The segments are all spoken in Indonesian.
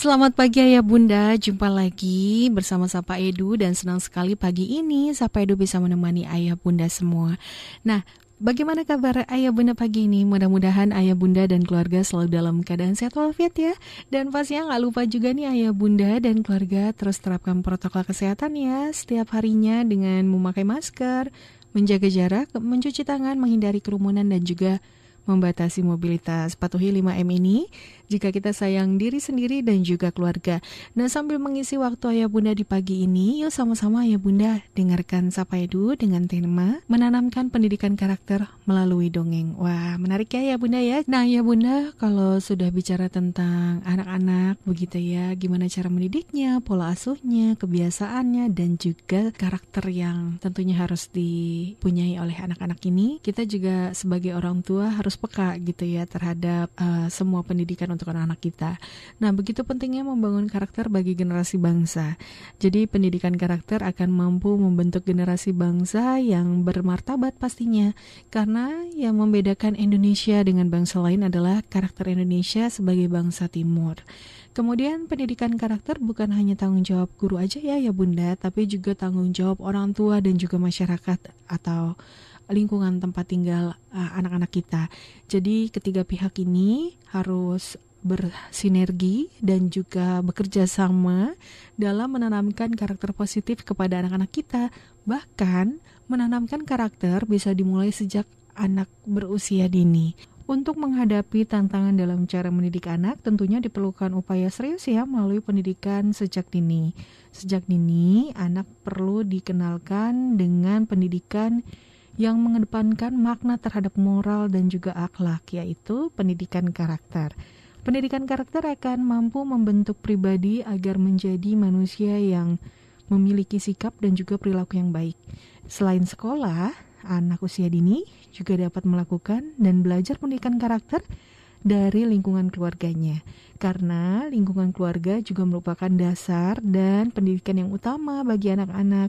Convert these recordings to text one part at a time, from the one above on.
Selamat pagi Ayah Bunda, jumpa lagi bersama Sapa Edu dan senang sekali pagi ini Sapa Edu bisa menemani Ayah Bunda semua. Nah, Bagaimana kabar ayah bunda pagi ini? Mudah-mudahan ayah bunda dan keluarga selalu dalam keadaan sehat walafiat ya. Dan pastinya nggak lupa juga nih ayah bunda dan keluarga terus terapkan protokol kesehatan ya setiap harinya dengan memakai masker, menjaga jarak, mencuci tangan, menghindari kerumunan dan juga membatasi mobilitas. Patuhi 5M ini jika kita sayang diri sendiri dan juga keluarga. Nah sambil mengisi waktu Ayah Bunda di pagi ini, yuk sama-sama Ayah Bunda dengarkan Sapa Edu dengan tema menanamkan pendidikan karakter melalui dongeng. Wah menarik ya Ayah Bunda ya. Nah Ayah Bunda kalau sudah bicara tentang anak-anak begitu ya, gimana cara mendidiknya, pola asuhnya, kebiasaannya, dan juga karakter yang tentunya harus dipunyai oleh anak-anak ini, kita juga sebagai orang tua harus peka gitu ya terhadap uh, semua pendidikan untuk anak-anak kita. Nah, begitu pentingnya membangun karakter bagi generasi bangsa. Jadi, pendidikan karakter akan mampu membentuk generasi bangsa yang bermartabat pastinya. Karena yang membedakan Indonesia dengan bangsa lain adalah karakter Indonesia sebagai bangsa timur. Kemudian pendidikan karakter bukan hanya tanggung jawab guru aja ya ya Bunda, tapi juga tanggung jawab orang tua dan juga masyarakat atau lingkungan tempat tinggal uh, anak-anak uh, kita. Jadi ketiga pihak ini harus bersinergi dan juga bekerja sama dalam menanamkan karakter positif kepada anak-anak kita. Bahkan menanamkan karakter bisa dimulai sejak anak berusia dini. Untuk menghadapi tantangan dalam cara mendidik anak, tentunya diperlukan upaya serius ya melalui pendidikan sejak dini. Sejak dini, anak perlu dikenalkan dengan pendidikan yang mengedepankan makna terhadap moral dan juga akhlak, yaitu pendidikan karakter. Pendidikan karakter akan mampu membentuk pribadi agar menjadi manusia yang memiliki sikap dan juga perilaku yang baik. Selain sekolah, anak usia dini juga dapat melakukan dan belajar pendidikan karakter dari lingkungan keluarganya. Karena lingkungan keluarga juga merupakan dasar dan pendidikan yang utama bagi anak-anak.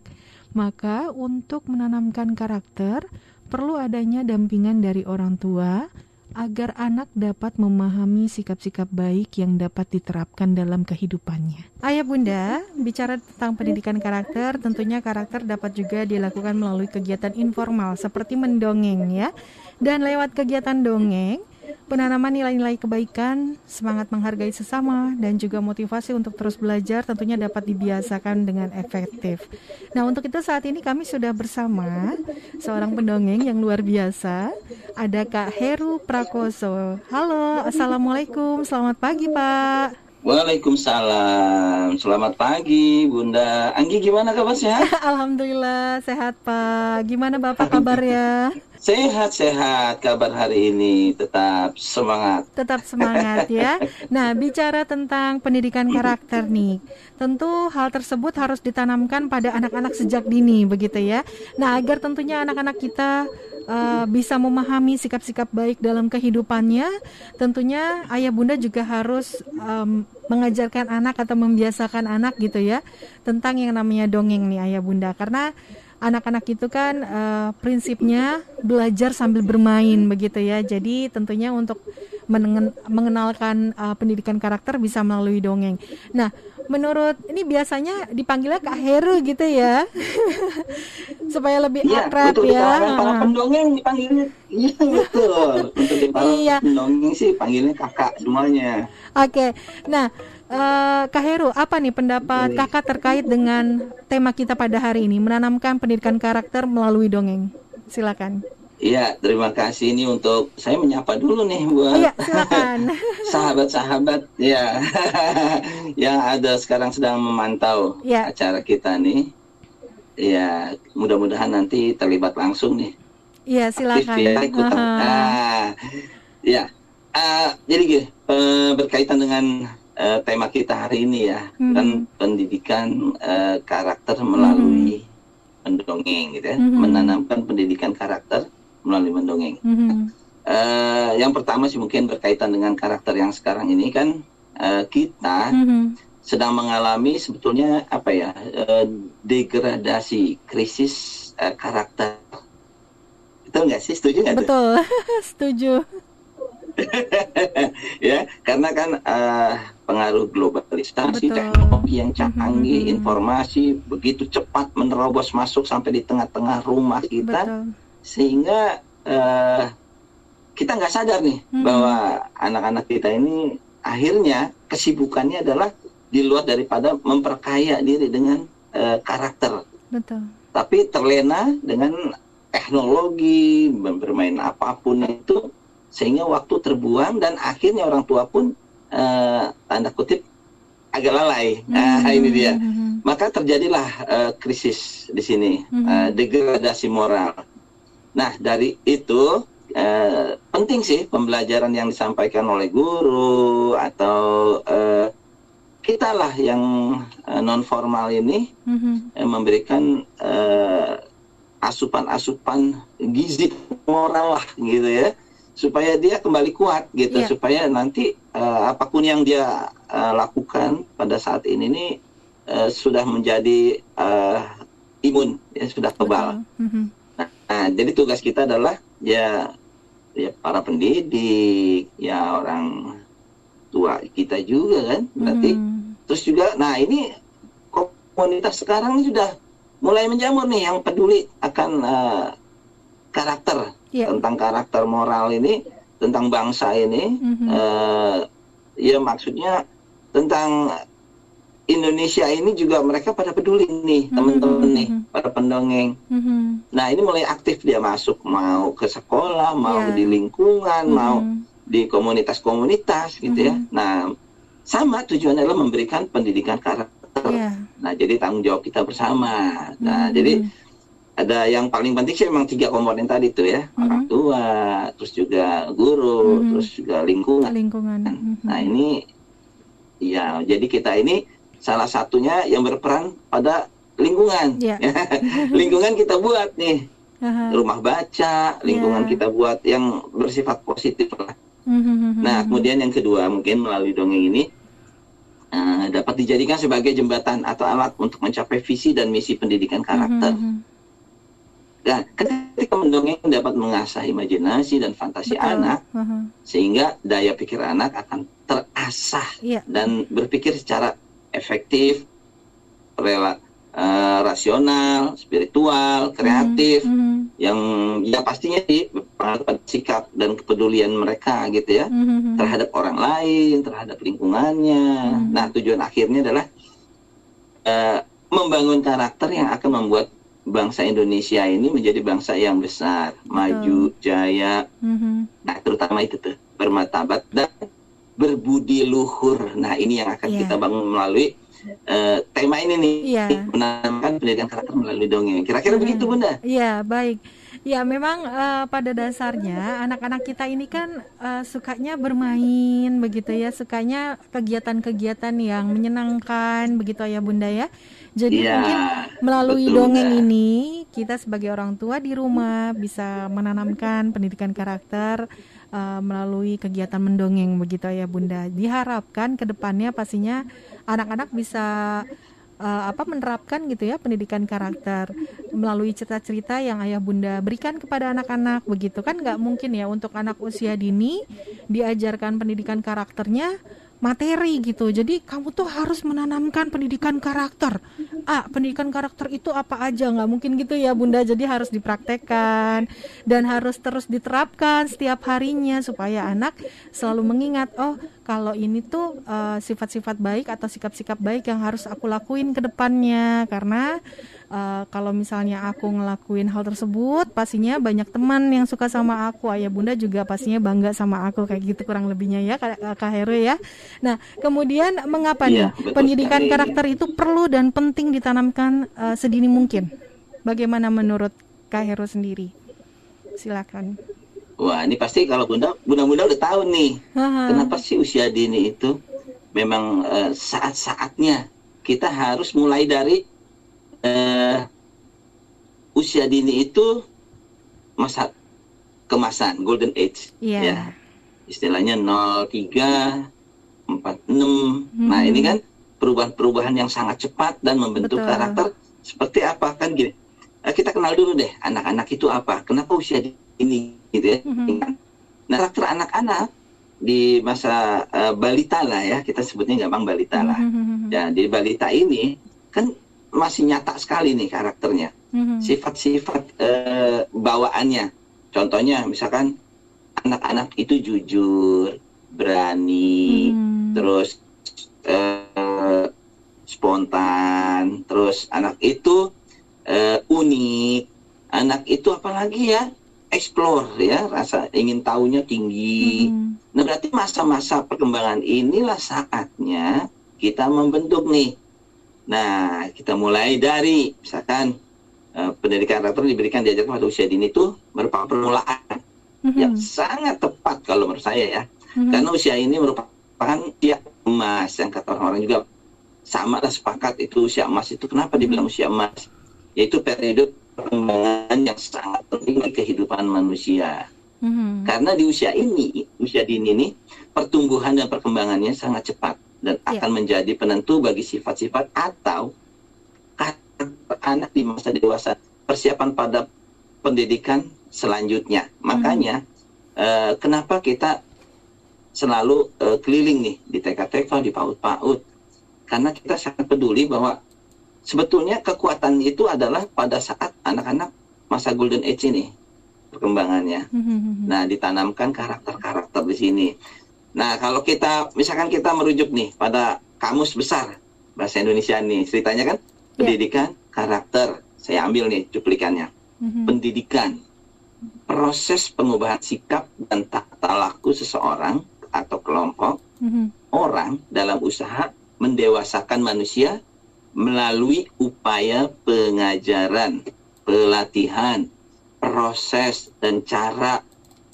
Maka untuk menanamkan karakter perlu adanya dampingan dari orang tua agar anak dapat memahami sikap-sikap baik yang dapat diterapkan dalam kehidupannya. Ayah Bunda, bicara tentang pendidikan karakter, tentunya karakter dapat juga dilakukan melalui kegiatan informal seperti mendongeng ya. Dan lewat kegiatan dongeng, penanaman nilai-nilai kebaikan, semangat menghargai sesama, dan juga motivasi untuk terus belajar tentunya dapat dibiasakan dengan efektif. Nah, untuk itu saat ini kami sudah bersama seorang pendongeng yang luar biasa. Ada Kak Heru Prakoso. Halo, Assalamualaikum, selamat pagi Pak. Waalaikumsalam. Selamat pagi, Bunda. Anggi gimana kabar sehat? Alhamdulillah sehat, Pak. Gimana Bapak kabarnya? Sehat-sehat kabar hari ini. Tetap semangat. Tetap semangat ya. Nah, bicara tentang pendidikan karakter nih. Tentu hal tersebut harus ditanamkan pada anak-anak sejak dini begitu ya. Nah, agar tentunya anak-anak kita uh, bisa memahami sikap-sikap baik dalam kehidupannya, tentunya ayah bunda juga harus um, mengajarkan anak atau membiasakan anak gitu ya tentang yang namanya dongeng nih ayah bunda karena anak-anak itu kan uh, prinsipnya belajar sambil bermain begitu ya. Jadi tentunya untuk mengenalkan uh, pendidikan karakter bisa melalui dongeng. Nah, menurut ini biasanya dipanggilnya Kak Heru gitu ya. Supaya lebih ya, akrab betul, ya. Para pendongeng dipanggilnya iya betul. Untuk di para iya. pendongeng sih panggilnya kakak semuanya. Oke. Nah, Uh, Kak Heru, apa nih pendapat kakak terkait dengan tema kita pada hari ini, menanamkan pendidikan karakter melalui dongeng? Silakan. Iya, terima kasih ini untuk saya menyapa dulu nih buat iya, sahabat-sahabat ya yang ada sekarang sedang memantau ya. acara kita nih. Ya, mudah-mudahan nanti terlibat langsung nih. Iya, silakan. Aktif ya, ikutan. Nah, ya. Uh, jadi gini, uh, berkaitan dengan uh, tema kita hari ini ya, hmm. kan pendidikan uh, karakter melalui hmm. mendongeng gitu ya, hmm. menanamkan pendidikan karakter melalui mendongeng. Mm -hmm. uh, yang pertama sih mungkin berkaitan dengan karakter yang sekarang ini kan uh, kita mm -hmm. sedang mengalami sebetulnya apa ya uh, degradasi krisis uh, karakter. Betul nggak sih? Setuju nggak? Betul, setuju. ya, karena kan uh, pengaruh globalisasi, Betul. teknologi yang canggih, hmm. informasi begitu cepat menerobos masuk sampai di tengah-tengah rumah kita, Betul. Sehingga uh, kita nggak sadar nih hmm. bahwa anak-anak kita ini akhirnya kesibukannya adalah di luar daripada memperkaya diri dengan uh, karakter. Betul. Tapi terlena dengan teknologi, bermain apa pun itu sehingga waktu terbuang dan akhirnya orang tua pun uh, tanda kutip agak lalai. Hmm. Nah, ini dia. Hmm. Maka terjadilah uh, krisis di sini, hmm. uh, degradasi moral. Nah, dari itu uh, penting sih pembelajaran yang disampaikan oleh guru atau uh, kita lah yang uh, non formal ini mm-hmm. uh, memberikan uh, asupan-asupan gizi moral lah gitu ya supaya dia kembali kuat gitu yeah. supaya nanti uh, apa pun yang dia uh, lakukan pada saat ini nih uh, sudah menjadi uh, imun ya sudah kebal. Mm-hmm. Nah, nah jadi tugas kita adalah ya ya para pendidik ya orang tua kita juga kan berarti mm-hmm. terus juga nah ini komunitas sekarang ini sudah mulai menjamur nih yang peduli akan uh, karakter yeah. tentang karakter moral ini tentang bangsa ini mm-hmm. uh, ya maksudnya tentang Indonesia ini juga mereka pada peduli nih mm-hmm. teman-teman nih mm-hmm. para pendongeng mm-hmm. nah ini mulai aktif dia masuk mau ke sekolah mau yeah. di lingkungan mm-hmm. mau di komunitas-komunitas gitu mm-hmm. ya nah sama tujuannya adalah memberikan pendidikan karakter Yeah. Nah, jadi tanggung jawab kita bersama. Nah, hmm. jadi ada yang paling penting sih memang tiga komponen tadi tuh ya hmm. orang tua, terus juga guru, hmm. terus juga lingkungan. Lingkungan. Hmm. Nah ini ya jadi kita ini salah satunya yang berperan pada lingkungan. Yeah. lingkungan kita buat nih uh-huh. rumah baca, lingkungan yeah. kita buat yang bersifat positif lah. Mm-hmm. Nah kemudian yang kedua mungkin melalui dongeng ini uh, dapat dijadikan sebagai jembatan atau alat untuk mencapai visi dan misi pendidikan karakter. -hmm. Nah, ketika mendongeng dapat mengasah imajinasi dan fantasi Betul. anak, uh -huh. sehingga daya pikir anak akan terasah yeah. dan berpikir secara efektif, rela, uh, rasional, spiritual, kreatif, mm -hmm. yang ya pastinya sih pada sikap dan kepedulian mereka gitu ya mm -hmm. terhadap orang lain, terhadap lingkungannya. Mm -hmm. Nah tujuan akhirnya adalah uh, membangun karakter yang akan membuat bangsa Indonesia ini menjadi bangsa yang besar, maju, jaya. Mm -hmm. Nah terutama itu tuh bermartabat dan berbudi luhur. Nah ini yang akan yeah. kita bangun melalui uh, tema ini nih yeah. menanamkan pendidikan karakter melalui dongeng. Kira-kira hmm. begitu Bunda? Iya, baik. Ya, memang uh, pada dasarnya anak-anak kita ini kan uh, sukanya bermain begitu ya, sukanya kegiatan-kegiatan yang menyenangkan begitu ya Bunda ya. Jadi ya, mungkin melalui betul, dongeng ya. ini kita sebagai orang tua di rumah bisa menanamkan pendidikan karakter uh, melalui kegiatan mendongeng begitu ya Bunda. Diharapkan ke depannya pastinya anak-anak bisa uh, apa menerapkan gitu ya pendidikan karakter melalui cerita-cerita yang ayah bunda berikan kepada anak-anak begitu kan nggak mungkin ya untuk anak usia dini diajarkan pendidikan karakternya materi gitu. Jadi kamu tuh harus menanamkan pendidikan karakter. Ah, pendidikan karakter itu apa aja nggak mungkin gitu ya Bunda. Jadi harus dipraktekkan dan harus terus diterapkan setiap harinya supaya anak selalu mengingat oh kalau ini tuh eh, sifat-sifat uh, baik atau sikap-sikap baik yang harus aku lakuin ke depannya. Karena uh, kalau misalnya aku ngelakuin hal tersebut pastinya banyak teman yang suka sama aku. Ayah bunda juga pastinya bangga sama aku kayak gitu kurang lebihnya ya kak, kak Heru ya. Nah kemudian mengapa ya, nih pendidikan sekali. karakter itu perlu dan penting ditanamkan uh, sedini mungkin? Bagaimana menurut kak Heru sendiri? Silakan Wah, ini pasti kalau Bunda, Bunda-bunda udah tahu nih. Aha. Kenapa sih usia dini itu memang uh, saat-saatnya kita harus mulai dari uh, usia dini itu masa kemasan golden age yeah. ya istilahnya 03 46 hmm. nah ini kan perubahan-perubahan yang sangat cepat dan membentuk Betul. karakter seperti apa kan gini nah, kita kenal dulu deh anak-anak itu apa kenapa usia dini gitu ya hmm. nah karakter anak-anak di masa uh, balita lah ya kita sebutnya gampang balita lah. Ya di balita ini kan masih nyata sekali nih karakternya, sifat-sifat uh, bawaannya. Contohnya misalkan anak-anak itu jujur, berani, hmm. terus uh, spontan, terus anak itu uh, unik, anak itu apalagi ya explore ya rasa ingin tahunya tinggi. Hmm. Nah berarti masa-masa perkembangan inilah saatnya kita membentuk nih. Nah kita mulai dari misalkan uh, pendidikan karakter diberikan diajarkan pada usia dini itu merupakan permulaan hmm. yang sangat tepat kalau menurut saya ya. Hmm. Karena usia ini merupakan usia emas yang kata orang-orang juga sama lah sepakat itu usia emas itu kenapa hmm. dibilang usia emas? Yaitu periode perkembangan yang sangat penting bagi kehidupan manusia. Mm-hmm. Karena di usia ini, usia dini ini, pertumbuhan dan perkembangannya sangat cepat dan yeah. akan menjadi penentu bagi sifat-sifat atau karakter anak di masa dewasa. Persiapan pada pendidikan selanjutnya. Makanya mm-hmm. uh, kenapa kita selalu uh, keliling nih di TK-TK, di PAUD-PAUD. Karena kita sangat peduli bahwa sebetulnya kekuatan itu adalah pada saat anak-anak masa golden age ini perkembangannya. Mm-hmm. Nah, ditanamkan karakter-karakter di sini. Nah, kalau kita misalkan kita merujuk nih pada kamus besar bahasa Indonesia nih, ceritanya kan yeah. pendidikan, karakter. Saya ambil nih cuplikannya. Mm-hmm. Pendidikan, proses pengubahan sikap dan tata laku seseorang atau kelompok mm-hmm. orang dalam usaha mendewasakan manusia melalui upaya pengajaran, pelatihan, proses dan cara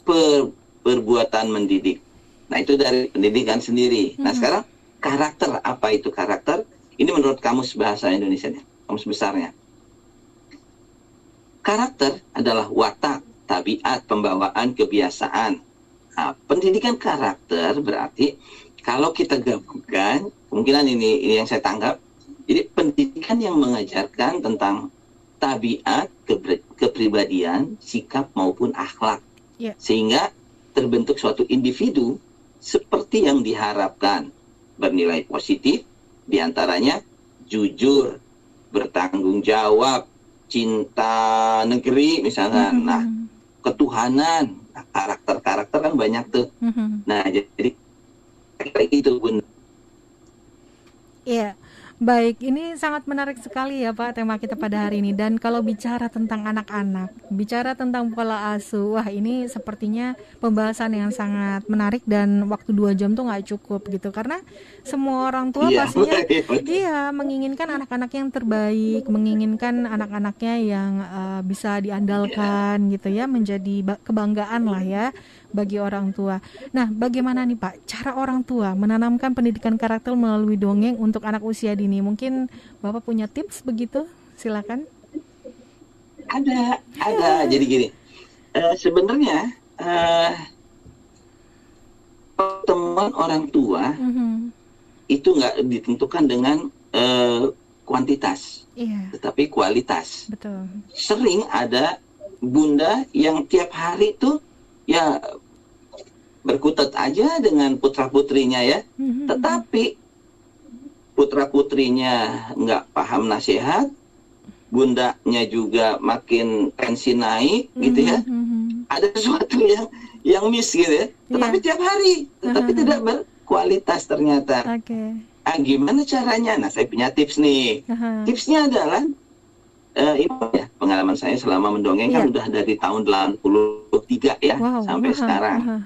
per, perbuatan mendidik. Nah, itu dari pendidikan sendiri. Hmm. Nah, sekarang karakter apa itu karakter? Ini menurut kamus bahasa Indonesia, kamus besarnya. Karakter adalah watak, tabiat, pembawaan, kebiasaan. Nah, pendidikan karakter berarti kalau kita gabungkan, kemungkinan ini, ini yang saya tangkap, jadi pendidikan yang mengajarkan tentang tabiat, kepribadian, sikap maupun akhlak. Yeah. Sehingga terbentuk suatu individu seperti yang diharapkan. Bernilai positif, di antaranya jujur, bertanggung jawab, cinta negeri misalnya. Mm -hmm. Nah, ketuhanan, nah, karakter-karakter kan banyak tuh. Mm -hmm. Nah, jadi kayak itu bun. Iya. Yeah. Baik, ini sangat menarik sekali ya Pak tema kita pada hari ini. Dan kalau bicara tentang anak-anak, bicara tentang pola asuh, wah ini sepertinya pembahasan yang sangat menarik dan waktu dua jam tuh nggak cukup gitu. Karena semua orang tua iya, pastinya iya menginginkan anak-anak yang terbaik, menginginkan anak-anaknya yang uh, bisa diandalkan iya. gitu ya, menjadi kebanggaan lah ya bagi orang tua. Nah, bagaimana nih Pak cara orang tua menanamkan pendidikan karakter melalui dongeng untuk anak usia dini? Mungkin Bapak punya tips begitu? Silakan. Ada, ada. Jadi gini, uh, sebenarnya uh, pertemuan orang tua mm -hmm. itu nggak ditentukan dengan uh, kuantitas, yeah. tetapi kualitas. Betul. Sering ada bunda yang tiap hari tuh ya berkutat aja dengan putra putrinya ya mm-hmm. tetapi putra putrinya nggak paham nasihat bundanya juga makin tensi naik mm-hmm. gitu ya ada sesuatu yang yang miss gitu ya tetapi yeah. tiap hari tetapi uh-huh. tidak berkualitas ternyata okay. ah, gimana caranya nah saya punya tips nih uh-huh. tipsnya adalah uh, ini ya pengalaman saya selama mendongeng yeah. kan iya. udah dari tahun 83 ya wow, sampai uh, sekarang. Uh,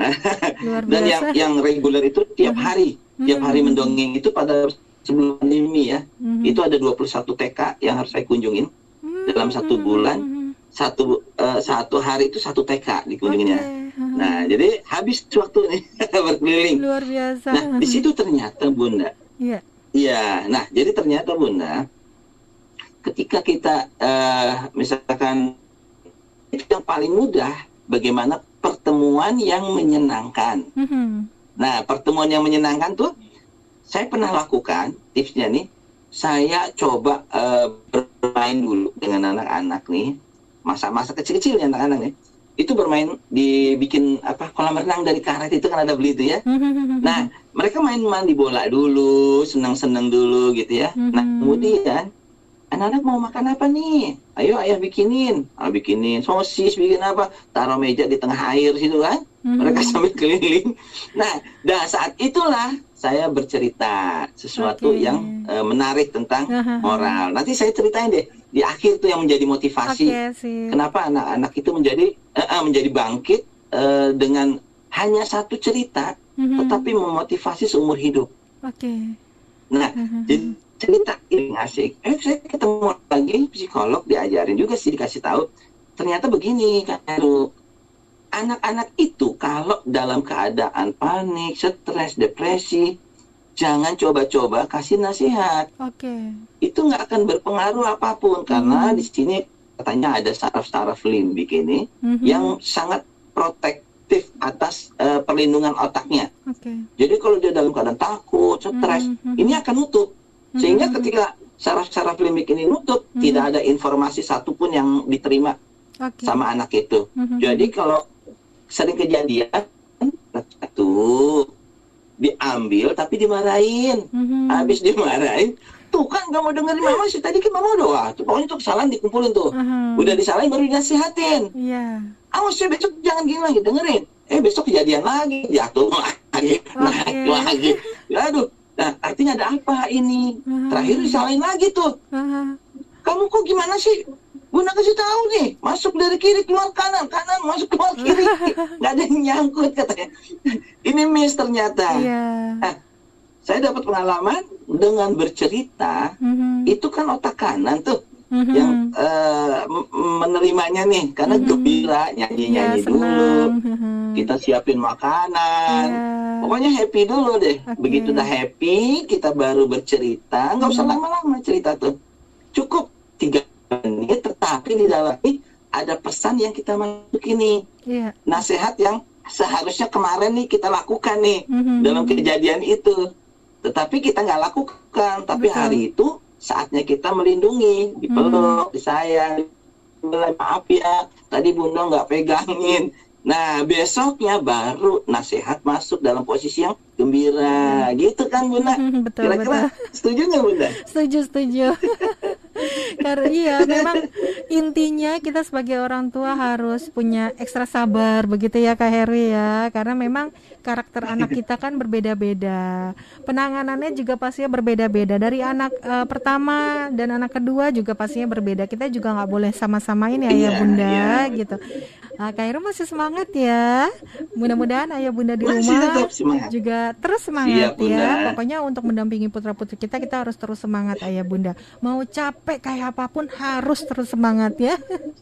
Dan yang yang reguler itu tiap hari, uh, tiap hari mendongeng itu pada sebelum pandemi ya. Uh, itu ada 21 TK yang harus saya kunjungin uh, dalam satu bulan. Satu uh, satu hari itu satu TK dikunjunginnya. Okay. Nah, jadi habis waktu nih berkeliling. Luar biasa. Nah, di situ ternyata Bunda. Iya. Yeah. Iya, nah jadi ternyata Bunda ketika kita uh, misalkan itu yang paling mudah bagaimana pertemuan yang menyenangkan. Mm-hmm. Nah, pertemuan yang menyenangkan tuh saya pernah lakukan tipsnya nih. Saya coba uh, bermain dulu dengan anak-anak nih, masa-masa kecil-kecil ya anak-anak nih. itu bermain dibikin apa kolam renang dari karet itu kan ada beli itu ya. Nah, mereka main mandi bola dulu, senang-senang dulu gitu ya. Nah, kemudian anak-anak mau makan apa nih? Ayo ayah bikinin. Ah, bikinin sosis, bikin apa? Taruh meja di tengah air situ kan. Mereka sambil keliling. Nah, dah saat itulah saya bercerita sesuatu Oke. yang eh, menarik tentang moral. Nanti saya ceritain deh di akhir tuh yang menjadi motivasi. Sih. Kenapa anak-anak itu menjadi eh, menjadi bangkit eh, dengan hanya satu cerita, Mhm. tetapi memotivasi seumur hidup. Oke. Nah, Mhm. jadi cerita ini asik. Eh, saya ketemu lagi psikolog diajarin juga sih dikasih tahu. Ternyata begini kan, anak-anak itu kalau dalam keadaan panik, stres, depresi, jangan coba-coba kasih nasihat. Oke. Itu nggak akan berpengaruh apa pun karena Hmm. di sini katanya ada saraf-saraf limbik ini Mhm. yang sangat protektif atas eh, perlindungan otaknya. Oke. Jadi kalau dia dalam keadaan takut, stres, Mhm. ini akan nutup. Sehingga Mhm. ketika saraf-saraf limbik ini nutup, Mhm. tidak ada informasi satupun yang diterima Oke. sama anak itu. Mhm. Jadi kalau sering kejadian, satu diambil tapi dimarahin. Mhm. Habis dimarahin, tuh kan gak mau dengerin mama sih tadi kan mama doa. Tuh, pokoknya tuh kesalahan dikumpulin tuh. Mhm. Udah disalahin baru dinasihatin. Iya. Awas ya besok jangan gini lagi dengerin. Eh besok kejadian lagi, jatuh lagi, naik lagi. Aduh, nah artinya ada apa ini? Mhm. Terakhir disalahin lagi tuh. Aha. Kamu kok gimana sih? Bunda kasih tahu nih, masuk dari kiri keluar kanan, kanan masuk keluar kiri, nggak ada yang nyangkut katanya. Ini miss ternyata. Iya. Saya dapat pengalaman dengan bercerita, Mhm. itu kan otak kanan tuh Mhm. yang m- menerimanya nih, karena Mhm. gembira Iya, nyanyi-nyanyi dulu. Mhm. kita siapin makanan, Iya. pokoknya happy dulu deh. Oke. Begitu udah happy, kita baru bercerita, nggak usah Mhm. lama-lama cerita tuh, cukup tiga menit, tetapi di dalam ini ada pesan yang kita masukin nih, Iya. nasihat yang seharusnya kemarin nih kita lakukan nih Mhm. dalam kejadian itu, tetapi kita nggak lakukan, tapi Betul. hari itu saatnya kita melindungi, dipeluk, disayang, bilang, maaf ya, tadi bunda nggak pegangin. Nah, besoknya baru nasihat masuk dalam posisi yang gembira, gitu kan bunda? Betul betul. Kira-kira setuju nggak bunda? Setuju, setuju. Karena iya, memang intinya kita sebagai orang tua harus punya ekstra sabar begitu ya Kak Heri ya. Karena memang karakter anak kita kan berbeda-beda. Penanganannya juga pastinya berbeda-beda. Dari anak eh, pertama dan anak kedua juga pastinya berbeda. Kita juga nggak boleh sama-samain ya Iya, ayah bunda iya. gitu. Nah, Kak Heru masih semangat ya. Mudah-mudahan ayah bunda di Masih rumah juga terus semangat Siap, Bunda. ya. Pokoknya untuk mendampingi putra putri kita kita harus terus semangat ayah bunda. Mau capek kayak apa pun harus terus semangat ya.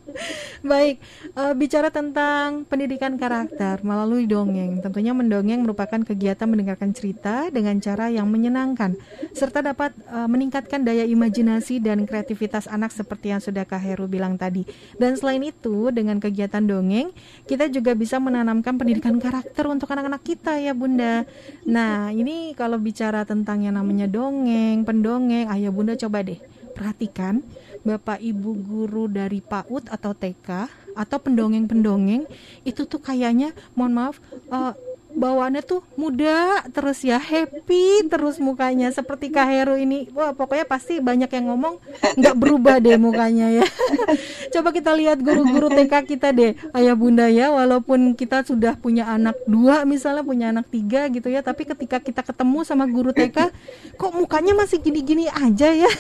Baik, eh, bicara tentang pendidikan karakter melalui dongeng. Tentunya mendongeng merupakan kegiatan mendengarkan cerita dengan cara yang menyenangkan serta dapat eh, meningkatkan daya imajinasi dan kreativitas anak seperti yang sudah Kak Heru bilang tadi. Dan selain itu, dengan kegiatan dongeng, kita juga bisa menanamkan pendidikan karakter untuk anak-anak kita ya Bunda. Nah, ini kalau bicara tentang yang namanya dongeng, pendongeng, ayo Bunda coba deh perhatikan Bapak Ibu guru dari PAUD atau TK atau pendongeng-pendongeng itu tuh kayaknya mohon maaf eh, bawaannya tuh muda terus ya happy terus mukanya seperti Kak Heru ini wah pokoknya pasti banyak yang ngomong nggak berubah deh mukanya ya coba kita lihat guru-guru TK kita deh ayah bunda ya walaupun kita sudah punya anak dua misalnya punya anak tiga gitu ya tapi ketika kita ketemu sama guru TK kok mukanya masih gini-gini aja ya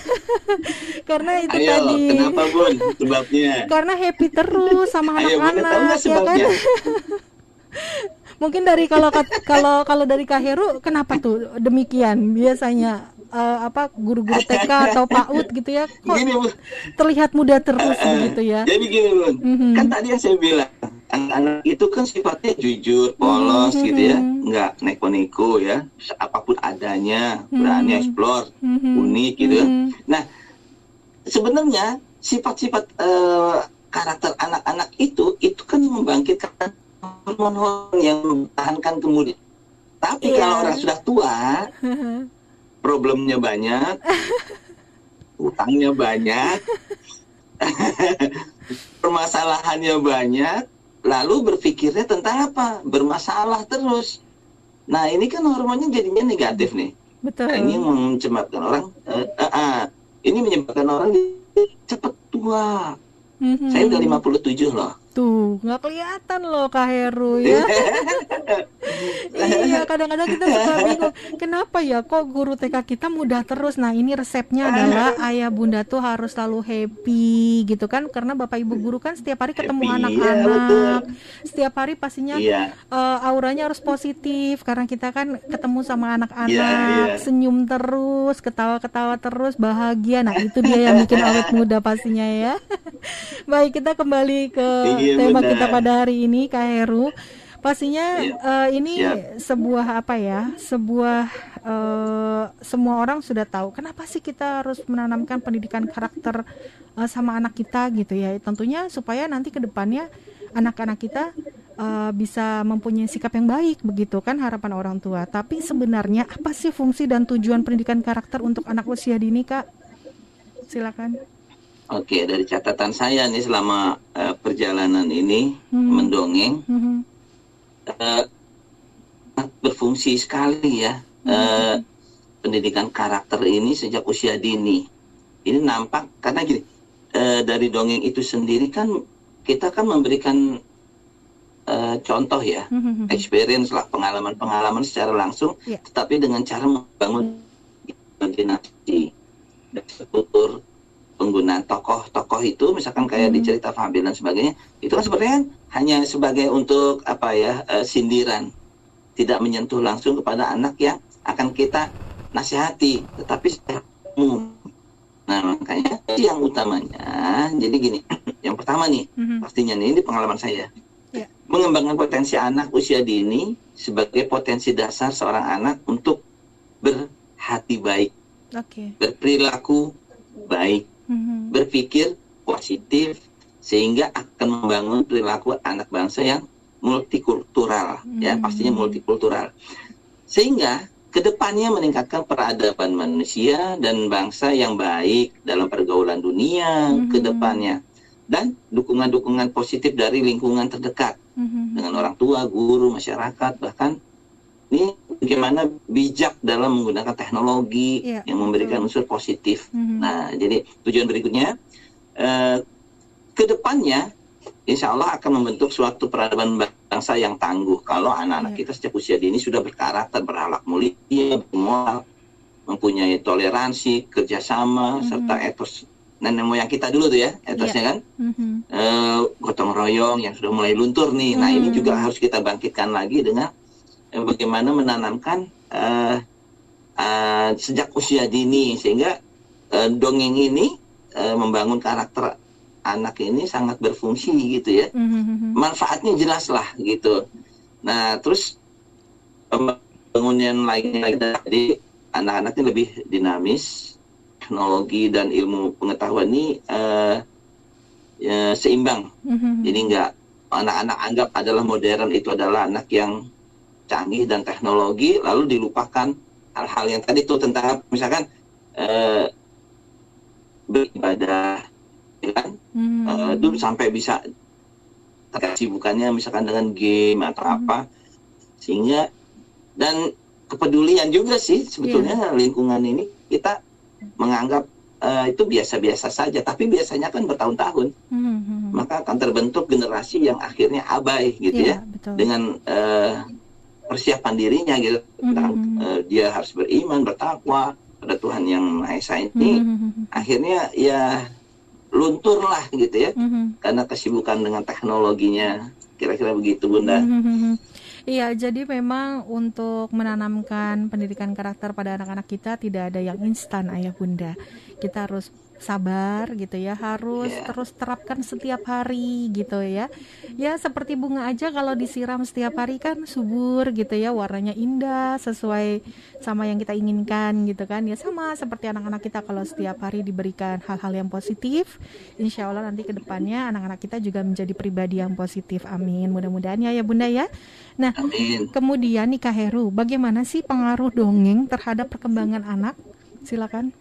karena itu Ayo, tadi kenapa bun? Sebabnya. karena happy terus sama anak-anak ya kan? mungkin dari kalau kalau kalau dari Kak Heru kenapa tuh demikian biasanya eh, apa guru-guru TK atau PAUD gitu ya kok Gini, terlihat muda terus begitu ya Jadi gini bun, Mhm. kan tadi yang saya bilang anak-anak itu kan sifatnya jujur, polos Mhm. gitu ya, nggak neko-neko ya, apa pun adanya, berani Mhm. explore, Mhm. unik gitu ya. Mhm. Nah, sebenarnya sifat-sifat eh, karakter anak-anak itu itu kan membangkitkan hormon-hormon yang mempertahankan kemudian. Tapi Iya. kalau orang sudah tua, problemnya banyak, utangnya banyak, permasalahannya banyak, lalu berpikirnya tentang apa? Bermasalah terus. Nah ini kan hormonnya jadinya negatif nih. Betul. Nah, ini mencematkan orang. Uh, uh, uh, ini menyebabkan orang cepat tua. Mm-hmm. Saya udah 57 loh. Tuh, nggak kelihatan loh Kak Heru ya. iya, kadang-kadang kita suka bingung. Kenapa ya kok guru TK kita mudah terus? Nah, ini resepnya adalah ayah bunda tuh harus selalu happy gitu kan. Karena Bapak Ibu guru kan setiap hari ketemu iya, anak-anak. Ya, setiap hari pastinya iya. uh, auranya harus positif karena kita kan ketemu sama anak-anak, iya, iya. senyum terus, ketawa-ketawa terus, bahagia. Nah, itu dia yang bikin awet muda pastinya ya. Baik, kita kembali ke iya tema benar. kita pada hari ini Kak Heru. Pastinya iya. uh, ini iya. sebuah apa ya? Sebuah uh, semua orang sudah tahu kenapa sih kita harus menanamkan pendidikan karakter uh, sama anak kita gitu ya. Tentunya supaya nanti ke depannya anak-anak kita uh, bisa mempunyai sikap yang baik begitu kan harapan orang tua. Tapi sebenarnya apa sih fungsi dan tujuan pendidikan karakter untuk anak usia dini, Kak? Silakan. Oke, dari catatan saya nih selama uh, perjalanan ini hmm. mendongeng, hmm. Uh, berfungsi sekali ya hmm. uh, pendidikan karakter ini sejak usia dini. Ini nampak karena gini uh, dari dongeng itu sendiri kan kita kan memberikan uh, contoh ya, hmm. experience lah pengalaman-pengalaman secara langsung, yeah. tetapi dengan cara membangun imajinasi dan struktur penggunaan tokoh-tokoh itu misalkan kayak hmm. di cerita Fabil dan sebagainya itu kan sebenarnya hanya sebagai untuk apa ya uh, sindiran tidak menyentuh langsung kepada anak yang akan kita nasihati tetapi secara umum nah makanya yang utamanya jadi gini yang pertama nih hmm. pastinya nih ini pengalaman saya yeah. mengembangkan potensi anak usia dini sebagai potensi dasar seorang anak untuk berhati baik okay. berperilaku baik hmm. berpikir positif sehingga akan membangun perilaku anak bangsa yang multikultural hmm. ya pastinya multikultural sehingga ke depannya meningkatkan peradaban manusia dan bangsa yang baik dalam pergaulan dunia hmm. ke depannya dan dukungan-dukungan positif dari lingkungan terdekat hmm. dengan orang tua, guru, masyarakat bahkan ini bagaimana bijak dalam menggunakan teknologi yeah. yang memberikan unsur positif. Mm-hmm. Nah, jadi tujuan berikutnya eh, ke depannya, insya Allah akan membentuk suatu peradaban bangsa yang tangguh. Kalau anak-anak yeah. kita sejak usia dini sudah berkarakter, berakhlak mulia, bermoral, mempunyai toleransi, kerjasama, mm-hmm. serta etos nenek moyang kita dulu tuh ya etosnya yeah. kan mm-hmm. uh, gotong royong yang sudah mulai luntur nih. Mm-hmm. Nah ini juga harus kita bangkitkan lagi dengan bagaimana menanamkan uh, uh, sejak usia dini sehingga uh, dongeng ini uh, membangun karakter anak ini sangat berfungsi gitu ya mm-hmm. manfaatnya jelas lah gitu nah terus pembangunan lainnya jadi anak-anaknya lebih dinamis teknologi dan ilmu pengetahuan ini uh, ya, seimbang mm-hmm. jadi nggak anak-anak anggap adalah modern itu adalah anak yang canggih dan teknologi lalu dilupakan hal-hal yang tadi itu tentang misalkan eh, beribadah ya kan hmm. eh, dulu sampai bisa bukannya misalkan dengan game atau hmm. apa sehingga dan kepedulian juga sih sebetulnya yeah. lingkungan ini kita menganggap uh, itu biasa-biasa saja tapi biasanya kan bertahun-tahun hmm, hmm, hmm. maka akan terbentuk generasi yang akhirnya abai gitu yeah, ya betul. dengan uh, persiapan dirinya gitu tentang mm-hmm. uh, dia harus beriman bertakwa pada Tuhan yang Maha Esa ini mm-hmm. akhirnya ya luntur lah gitu ya mm-hmm. karena kesibukan dengan teknologinya kira-kira begitu Bunda. Mm-hmm. Iya, jadi memang untuk menanamkan pendidikan karakter pada anak-anak kita tidak ada yang instan ayah bunda. Kita harus sabar gitu ya harus yeah. terus terapkan setiap hari gitu ya. Ya seperti bunga aja kalau disiram setiap hari kan subur gitu ya warnanya indah sesuai sama yang kita inginkan gitu kan. Ya sama seperti anak-anak kita kalau setiap hari diberikan hal-hal yang positif insya Allah nanti ke depannya anak-anak kita juga menjadi pribadi yang positif. Amin. Mudah-mudahan ya ya bunda ya. Nah amin. kemudian nih Kak Heru bagaimana sih pengaruh dongeng terhadap perkembangan anak? Silakan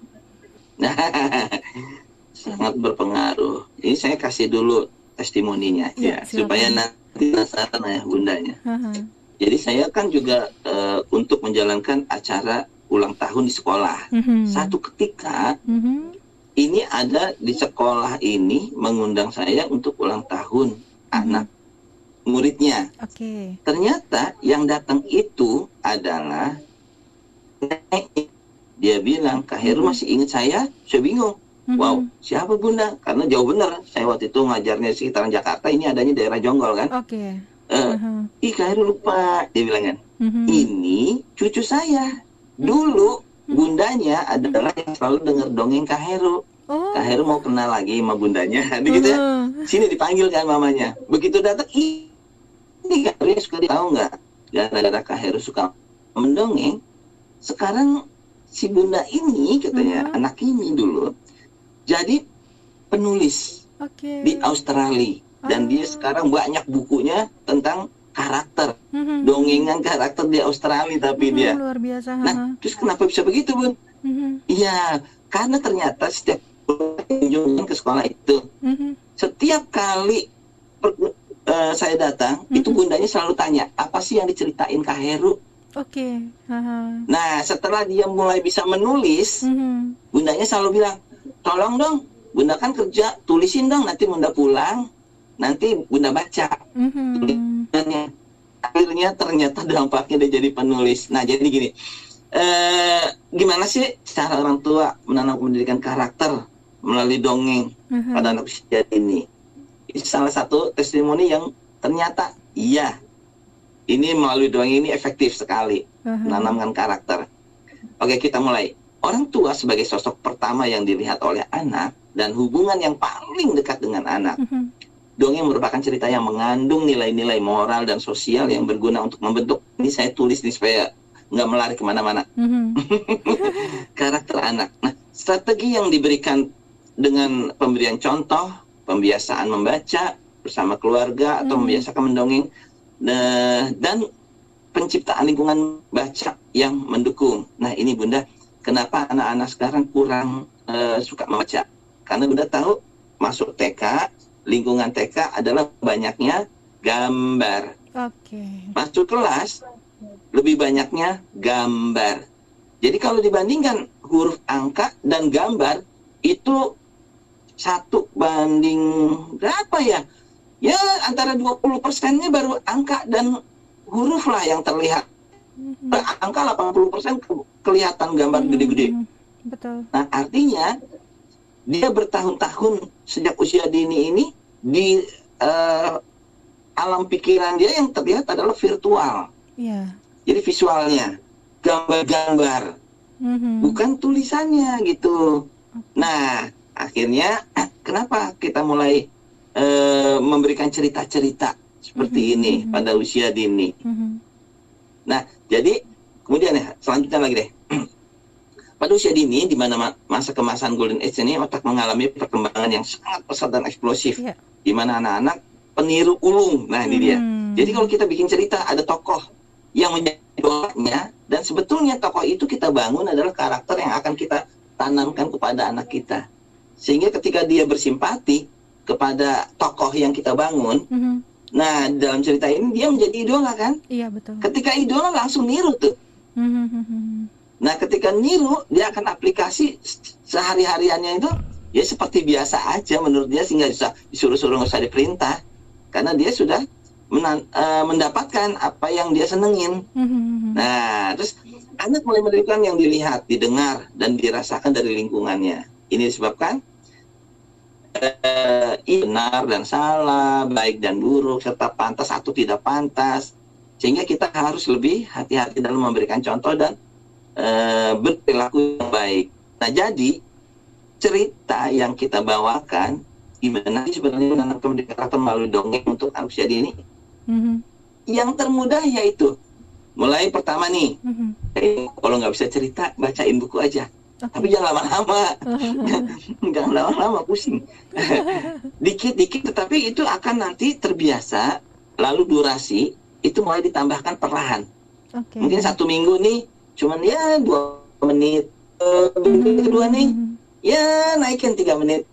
sangat berpengaruh. Ini saya kasih dulu testimoninya Ya, ya, silakan. supaya nanti penasaran ayah bundanya. Aha. Jadi saya kan juga eh, untuk menjalankan acara ulang tahun di sekolah. Mhm. Satu ketika Mhm. ini ada di sekolah ini mengundang saya untuk ulang tahun anak muridnya. Oke. Ternyata yang datang itu adalah nenek. Dia bilang, Kak Heru masih ingat saya? Saya bingung. Mhm. Wow, siapa bunda? Karena jauh bener. Saya waktu itu ngajarnya sekitaran Jakarta, ini adanya daerah Jonggol kan. Oke. Eh, Aha. Ih, Kak Heru lupa. Dia bilang kan, Mhm. ini cucu saya. Dulu bundanya adalah yang selalu dengar dongeng Kak Heru. Oh. Kak Heru mau kenal lagi sama bundanya. gitu ya. Aha. Sini dipanggil kan mamanya. Begitu datang, ih, ini Kak Heru suka tahu nggak? Gara-gara Kak Heru suka mendongeng, sekarang si bunda ini katanya Mhm. anak ini dulu jadi penulis Oke. di Australia dan Ah. dia sekarang banyak bukunya tentang karakter Mhm. dongengan karakter di Australia tapi Mhm, dia luar biasa. nah Aha. terus kenapa bisa begitu bun iya karena ternyata setiap kunjungan ke sekolah itu Mhm. setiap kali per- eh, saya datang itu Mhm. bundanya selalu tanya apa sih yang diceritain Kak Heru Oke. Aha. nah setelah dia mulai bisa menulis Mhm. bundanya selalu bilang tolong dong bunda kan kerja tulisin dong nanti bunda pulang nanti bunda baca. Dan akhirnya ternyata dampaknya dia jadi penulis nah jadi gini eh gimana sih cara orang tua menanam pendidikan karakter melalui dongeng Aha. pada anak usia ini ini salah satu testimoni yang ternyata iya ini melalui dongeng ini efektif sekali menanamkan karakter. Oke, kita mulai. Orang tua sebagai sosok pertama yang dilihat oleh anak dan hubungan yang paling dekat dengan anak. Mhm. Dongeng merupakan cerita yang mengandung nilai-nilai moral dan sosial yang berguna untuk membentuk. Ini saya tulis nih supaya nggak melari ke mana-mana. Mhm. Karakter anak. Nah, strategi yang diberikan dengan pemberian contoh, pembiasaan membaca bersama keluarga atau Hmm. membiasakan mendongeng, nah, dan penciptaan lingkungan baca yang mendukung. Nah, ini Bunda, kenapa anak-anak sekarang kurang eh, suka membaca? Karena Bunda tahu masuk TK, lingkungan TK adalah banyaknya gambar. Oke. Masuk kelas lebih banyaknya gambar. Jadi kalau dibandingkan huruf angka dan gambar itu satu banding berapa ya? Ya antara 20 persennya baru angka dan huruf lah yang terlihat. Mhm. Angka 80 persen kelihatan gambar Mhm. gede-gede. Betul. Nah artinya dia bertahun-tahun sejak usia dini ini di eh, alam pikiran dia yang terlihat adalah virtual. Iya. Jadi visualnya, gambar-gambar, Mhm. bukan tulisannya gitu. Nah, akhirnya kenapa kita mulai eh, memberikan cerita-cerita seperti Mhm, ini mhm. pada usia dini. Mhm. Nah, jadi kemudian ya, selanjutnya lagi deh. Pada usia dini, di mana ma- masa kemasan Golden Age ini otak mengalami perkembangan yang sangat pesat dan eksplosif, Iya. di mana anak-anak peniru ulung. Nah, ini dia. Mhm. Jadi kalau kita bikin cerita ada tokoh yang menjadi idolanya dan sebetulnya tokoh itu kita bangun adalah karakter yang akan kita tanamkan kepada anak kita. Sehingga ketika dia bersimpati kepada tokoh yang kita bangun, Mhm. nah dalam cerita ini dia menjadi idola kan? Iya betul. Ketika idola langsung niru tuh. Mhm. Mhm. Nah, ketika niru dia akan aplikasi sehari-hariannya itu ya seperti biasa aja menurut dia sehingga bisa disuruh-suruh nggak usah diperintah karena dia sudah menan- eh, mendapatkan apa yang dia senengin. Mhm. Nah, terus anak mulai menirukan yang dilihat, didengar, dan dirasakan dari lingkungannya. Ini disebabkan eh, benar dan salah, baik dan buruk, serta pantas atau tidak pantas. Sehingga kita harus lebih hati-hati dalam memberikan contoh dan eh, berperilaku yang baik. Nah, jadi cerita yang kita bawakan gimana sih sebenarnya menanamkan karakter melalui dongeng untuk anak usia dini? Mhm. Yang termudah yaitu mulai pertama nih Mhm. Eh, kalau nggak bisa cerita bacain buku aja. Tapi jangan lama-lama jangan lama-lama pusing dikit-dikit tetapi itu akan nanti terbiasa lalu durasi itu mulai ditambahkan perlahan Oke. mungkin satu minggu nih cuman ya dua menit minggu kedua nih ya naikin tiga menit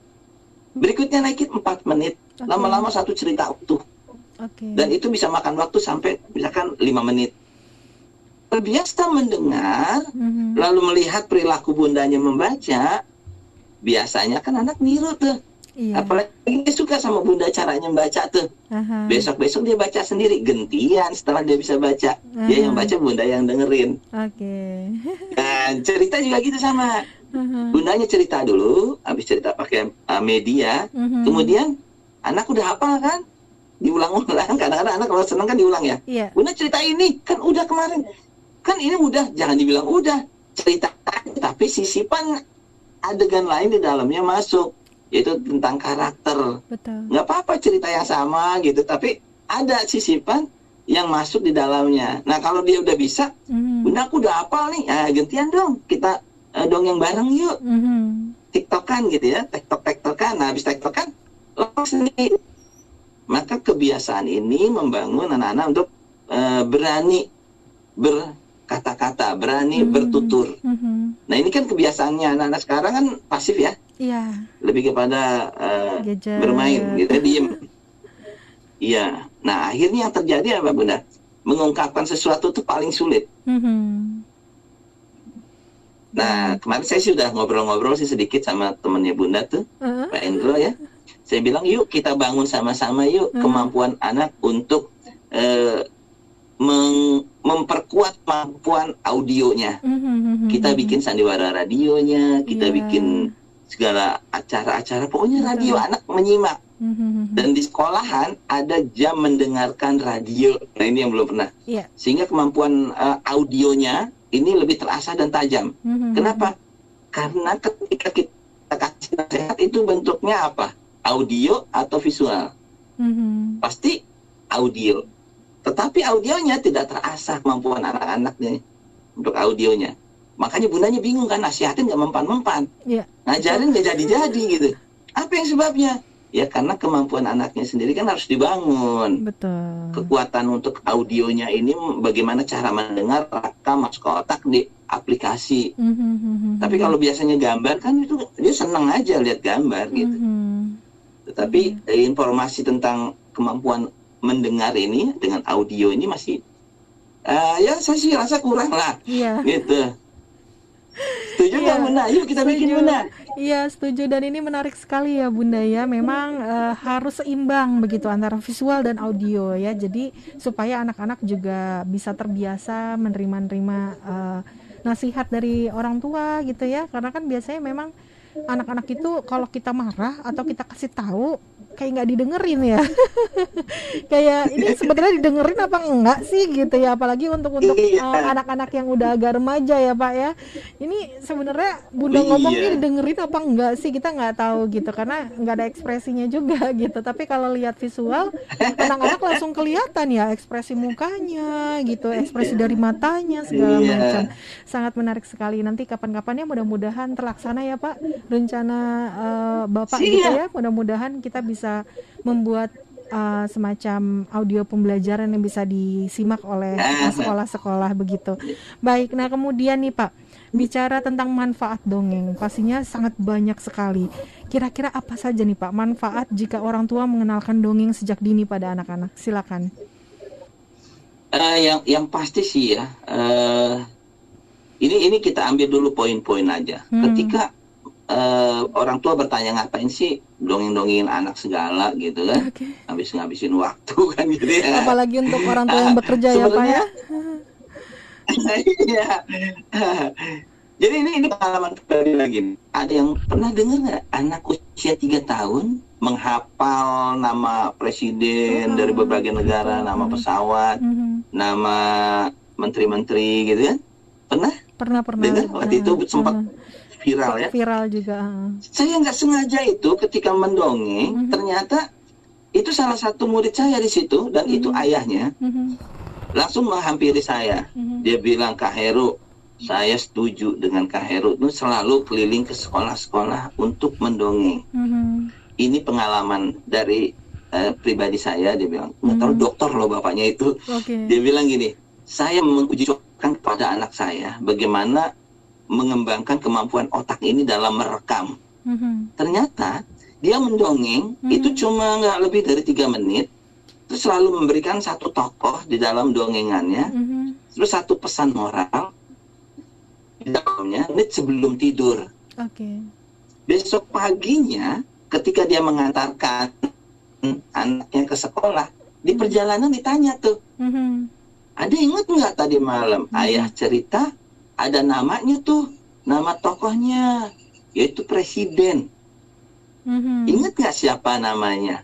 berikutnya naikin empat menit lama-lama satu cerita utuh. Okay. Dan itu bisa makan waktu sampai misalkan lima menit. Terbiasa mendengar, Mhm. lalu melihat perilaku bundanya membaca, biasanya kan anak niru tuh. Iya. Apalagi dia suka sama bunda caranya membaca tuh. Aha. Besok-besok dia baca sendiri, gentian setelah dia bisa baca. Dia yang baca, bunda yang dengerin. Oke. Dan cerita juga gitu sama. Aha. Bundanya cerita dulu, habis cerita pakai uh, media, Mhm. kemudian anak udah hafal kan? Diulang-ulang, kadang-kadang anak kalau senang kan diulang ya. Iya. Bunda cerita ini, kan udah kemarin. Kan ini udah, jangan dibilang udah. Cerita, tapi sisipan adegan lain di dalamnya masuk. Yaitu tentang karakter. Betul. Nggak apa-apa cerita yang sama gitu, tapi ada sisipan yang masuk di dalamnya. Nah kalau dia udah bisa, Mhm. bunda aku udah hafal nih, ah, gantian dong, kita eh, dongeng bareng yuk. Mhm. tiktokan gitu ya, tiktok tiktokan. Nah, habis tiktokan, nih. Maka kebiasaan ini membangun anak-anak untuk eh, berani berkata-kata, berani Hmm. bertutur. Mhm. Nah, ini kan kebiasaannya anak-anak sekarang kan pasif ya, Iya. lebih kepada Gadget. bermain gitu, diem. Iya. Nah, akhirnya yang terjadi apa, Bunda? Mengungkapkan sesuatu itu paling sulit. Mhm. Nah, kemarin saya sudah ngobrol-ngobrol sih sedikit sama temennya Bunda tuh. Heeh. Pak Endro ya. Saya bilang yuk kita bangun sama-sama yuk Hmm. kemampuan anak untuk meng- memperkuat kemampuan audionya. Mhm. Kita bikin sandiwara radionya, kita Iya. bikin segala acara-acara. Pokoknya Betul. radio anak menyimak. Mhm. Dan di sekolahan ada jam mendengarkan radio. Nah ini yang belum pernah. Iya. Sehingga kemampuan eh, audionya ini lebih terasa dan tajam. Mhm. Kenapa? Karena ketika kita kasih nasihat itu bentuknya apa? Audio atau visual? Mhm. Pasti audio. Tetapi audionya tidak terasa kemampuan anak-anaknya untuk audionya. Makanya bundanya bingung kan, nasihatin nggak mempan-mempan. Iya. Ngajarin nggak jadi-jadi gitu. Apa yang sebabnya? Ya karena kemampuan anaknya sendiri kan harus dibangun. Betul. Kekuatan untuk audionya ini bagaimana cara mendengar, rekam, masuk ke otak di aplikasi. Mhm. Tapi kalau biasanya gambar kan itu dia senang aja lihat gambar gitu. Mhm. Tetapi eh, informasi tentang kemampuan mendengar ini dengan audio ini masih eh, ya saya sih rasa kurang lah Iya. gitu. Setuju Iya, nggak Bunda? Yuk kita bikin setuju. Bunda. Iya setuju dan ini menarik sekali ya Bunda ya. Memang eh, harus seimbang begitu antara visual dan audio ya. Jadi supaya anak-anak juga bisa terbiasa menerima-nerima eh, nasihat dari orang tua gitu ya. Karena kan biasanya memang anak-anak itu kalau kita marah atau kita kasih tahu kayak nggak didengerin ya. kayak ini sebenarnya didengerin apa enggak sih gitu ya. Apalagi untuk untuk Iya. eh, anak-anak yang udah agak remaja ya Pak ya. Ini sebenarnya Bunda Iya. ini didengerin apa enggak sih kita nggak tahu gitu karena nggak ada ekspresinya juga gitu tapi kalau lihat visual anak-anak langsung kelihatan ya ekspresi mukanya gitu ekspresi dari matanya segala Iya. macam sangat menarik sekali nanti kapan-kapan ya mudah-mudahan terlaksana ya Pak rencana eh, Bapak Siap. gitu ya mudah-mudahan kita bisa membuat eh, semacam audio pembelajaran yang bisa disimak oleh eh, sekolah-sekolah begitu baik nah kemudian nih Pak bicara tentang manfaat dongeng, pastinya sangat banyak sekali. Kira-kira apa saja nih Pak manfaat jika orang tua mengenalkan dongeng sejak dini pada anak-anak? Silakan. Eh, yang yang pasti sih ya. eh, ini ini kita ambil dulu poin-poin aja. Hmm. Ketika eh, orang tua bertanya ngapain sih dongeng-dongengin anak segala gitu kan? Oke. Habis ngabisin waktu kan gitu ya. Apalagi untuk orang tua yang bekerja ya Pak ya. Iya. Jadi ini ini pengalaman pribadi lagi. Ada yang pernah dengar nggak anak usia tiga tahun menghafal nama presiden Oh. dari berbagai negara, nama pesawat, Mhm. nama menteri-menteri gitu kan? Pernah Pernah pernah. dengar waktu itu Ah, sempat ah. Viral ya? viral juga. Saya nggak sengaja itu ketika mendongeng, Mhm. ternyata itu salah satu murid saya di situ dan itu Mhm. ayahnya Mhm. langsung menghampiri saya. Mhm. Dia bilang Kak Heru, saya setuju dengan Kak Heru itu selalu keliling ke sekolah-sekolah untuk mendongeng. Mhm. Ini pengalaman dari eh, pribadi saya. Dia bilang nggak tahu Hmm. dokter loh bapaknya itu. Oke. Dia bilang gini, saya menguji cobakan kepada anak saya bagaimana mengembangkan kemampuan otak ini dalam merekam. Mhm. Ternyata dia mendongeng Mhm. itu cuma nggak lebih dari tiga menit, terus selalu memberikan satu tokoh di dalam dongengannya, Mhm. terus satu pesan moral di dalamnya menit sebelum tidur. Oke. Besok paginya ketika dia mengantarkan anaknya ke sekolah, di perjalanan ditanya tuh, Mhm. ada inget nggak tadi malam Hmm. ayah cerita ada namanya tuh, nama tokohnya yaitu presiden. Mhm. Ingat nggak siapa namanya?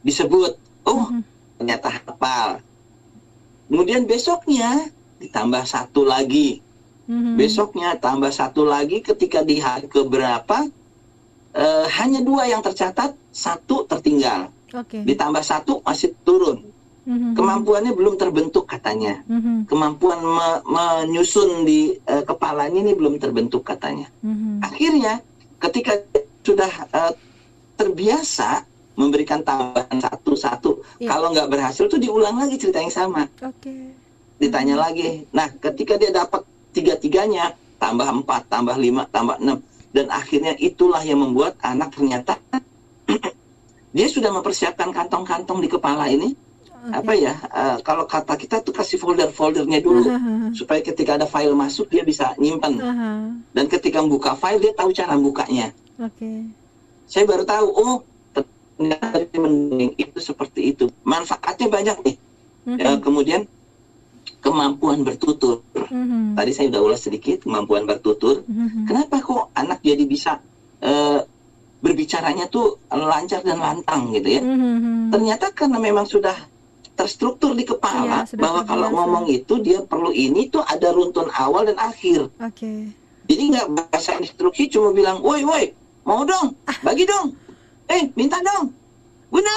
Disebut. Oh, Mhm. ternyata hafal. Kemudian besoknya ditambah satu lagi. Mhm. Besoknya tambah satu lagi ketika di hari keberapa eh, hanya dua yang tercatat, satu tertinggal. Oke. Ditambah satu masih turun. Mhm. Kemampuannya belum terbentuk katanya. Mhm. Kemampuan me- menyusun di eh, kepalanya ini belum terbentuk katanya. Mhm. Akhirnya ketika sudah eh, terbiasa memberikan tambahan satu-satu, Iya. kalau nggak berhasil tuh diulang lagi cerita yang sama, Oke. ditanya lagi. Nah, ketika dia dapat tiga-tiganya, tambah empat, tambah lima, tambah enam, dan akhirnya itulah yang membuat anak ternyata dia sudah mempersiapkan kantong-kantong di kepala ini. Oke. Apa ya? eh, kalau kata kita tuh kasih folder-foldernya dulu Aha. supaya ketika ada file masuk dia bisa nyimpen Aha. dan ketika membuka file dia tahu cara bukanya. Oke. saya baru tahu oh ternyata mendongeng itu seperti itu manfaatnya banyak nih Mhm. Ya, kemudian kemampuan bertutur Mhm. tadi saya udah ulas sedikit kemampuan bertutur Mhm. kenapa kok anak jadi bisa eh, berbicaranya tuh lancar dan lantang gitu ya Mhm. ternyata karena memang sudah terstruktur di kepala Iya, sudah bahwa kalau terbiasa. ngomong itu dia perlu ini tuh ada runtun awal dan akhir Oke. Jadi nggak bahasa instruksi cuma bilang, woi woi, mau dong, bagi dong, eh minta dong, guna,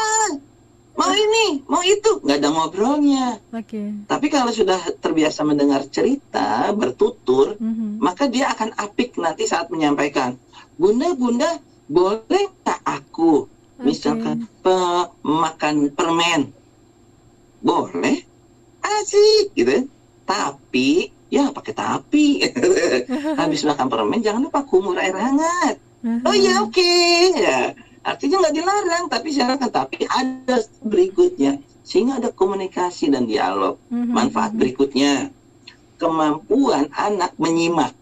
mau ini, mau itu, nggak ada ngobrolnya. Oke. Tapi kalau sudah terbiasa mendengar cerita, bertutur, Mhm. maka dia akan apik nanti saat menyampaikan, bunda bunda, boleh tak aku, misalkan pe- makan permen, boleh, asik gitu. Tapi ya pakai tapi. Habis makan permen jangan lupa kumur air hangat. Oh iya oke. Ya artinya nggak dilarang tapi silakan tapi ada berikutnya. Sehingga ada komunikasi dan dialog. Mhm. manfaat berikutnya. Kemampuan anak menyimak.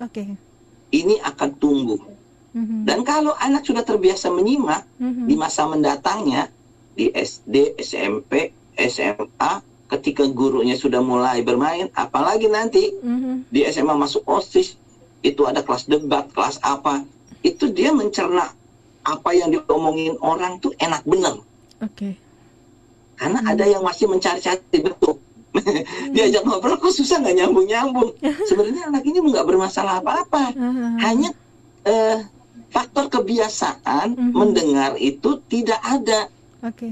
Oke. ini akan tumbuh. Mhm. dan kalau anak sudah terbiasa menyimak di masa mendatangnya di SD SMP SMA ketika gurunya sudah mulai bermain apalagi nanti Mhm. di SMA masuk OSIS itu ada kelas debat, kelas apa, itu dia mencerna apa yang diomongin orang tuh enak bener. Oke. Karena Hmm. ada yang masih mencari-cari bentuk. Diajak ngobrol kok susah nggak nyambung-nyambung. Sebenarnya anak ini nggak bermasalah apa-apa. Aha. Hanya eh, faktor kebiasaan Mhm. mendengar itu tidak ada. Oke.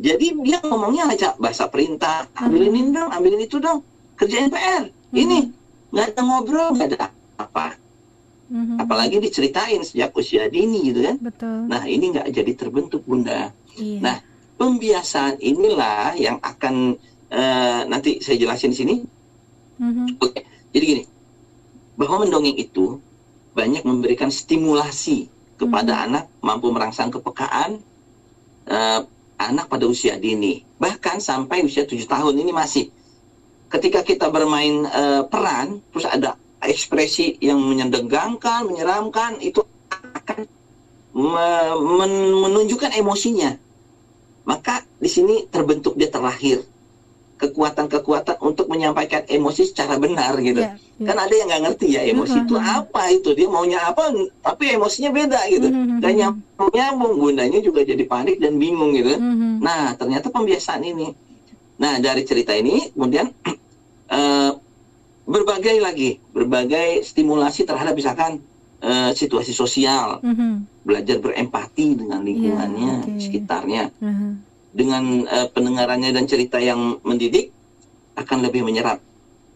Jadi dia ngomongnya aja bahasa perintah, ambilin ini dong, ambilin itu dong, kerjain PR. Ini nggak ada ngobrol, nggak ada apa. Mhm. apalagi diceritain sejak usia dini gitu kan. Betul. Nah ini nggak jadi terbentuk bunda. Iya. Nah pembiasaan inilah yang akan eh, nanti saya jelasin di sini. Mhm. Oke, jadi gini, bahwa mendongeng itu banyak memberikan stimulasi kepada anak mampu merangsang kepekaan eh, anak pada usia dini, bahkan sampai usia tujuh tahun ini masih. Ketika kita bermain eh, peran, terus ada ekspresi yang menyedegangkan, menyeramkan, itu akan me- men- menunjukkan emosinya. Maka di sini terbentuk dia terlahir kekuatan-kekuatan untuk menyampaikan emosi secara benar gitu. Iya, iya. Kan ada yang nggak ngerti ya emosi itu apa itu dia maunya apa, tapi emosinya beda gitu. Mhm. Dan nyambung nyambung bundanya juga jadi panik dan bingung gitu. Mhm. Nah ternyata pembiasaan ini. Nah dari cerita ini kemudian eh, berbagai lagi berbagai stimulasi terhadap misalkan eh, situasi sosial, Mhm. belajar berempati dengan lingkungannya, Iya, oke. sekitarnya, Aha. Dengan eh, pendengarannya dan cerita yang mendidik akan lebih menyerap.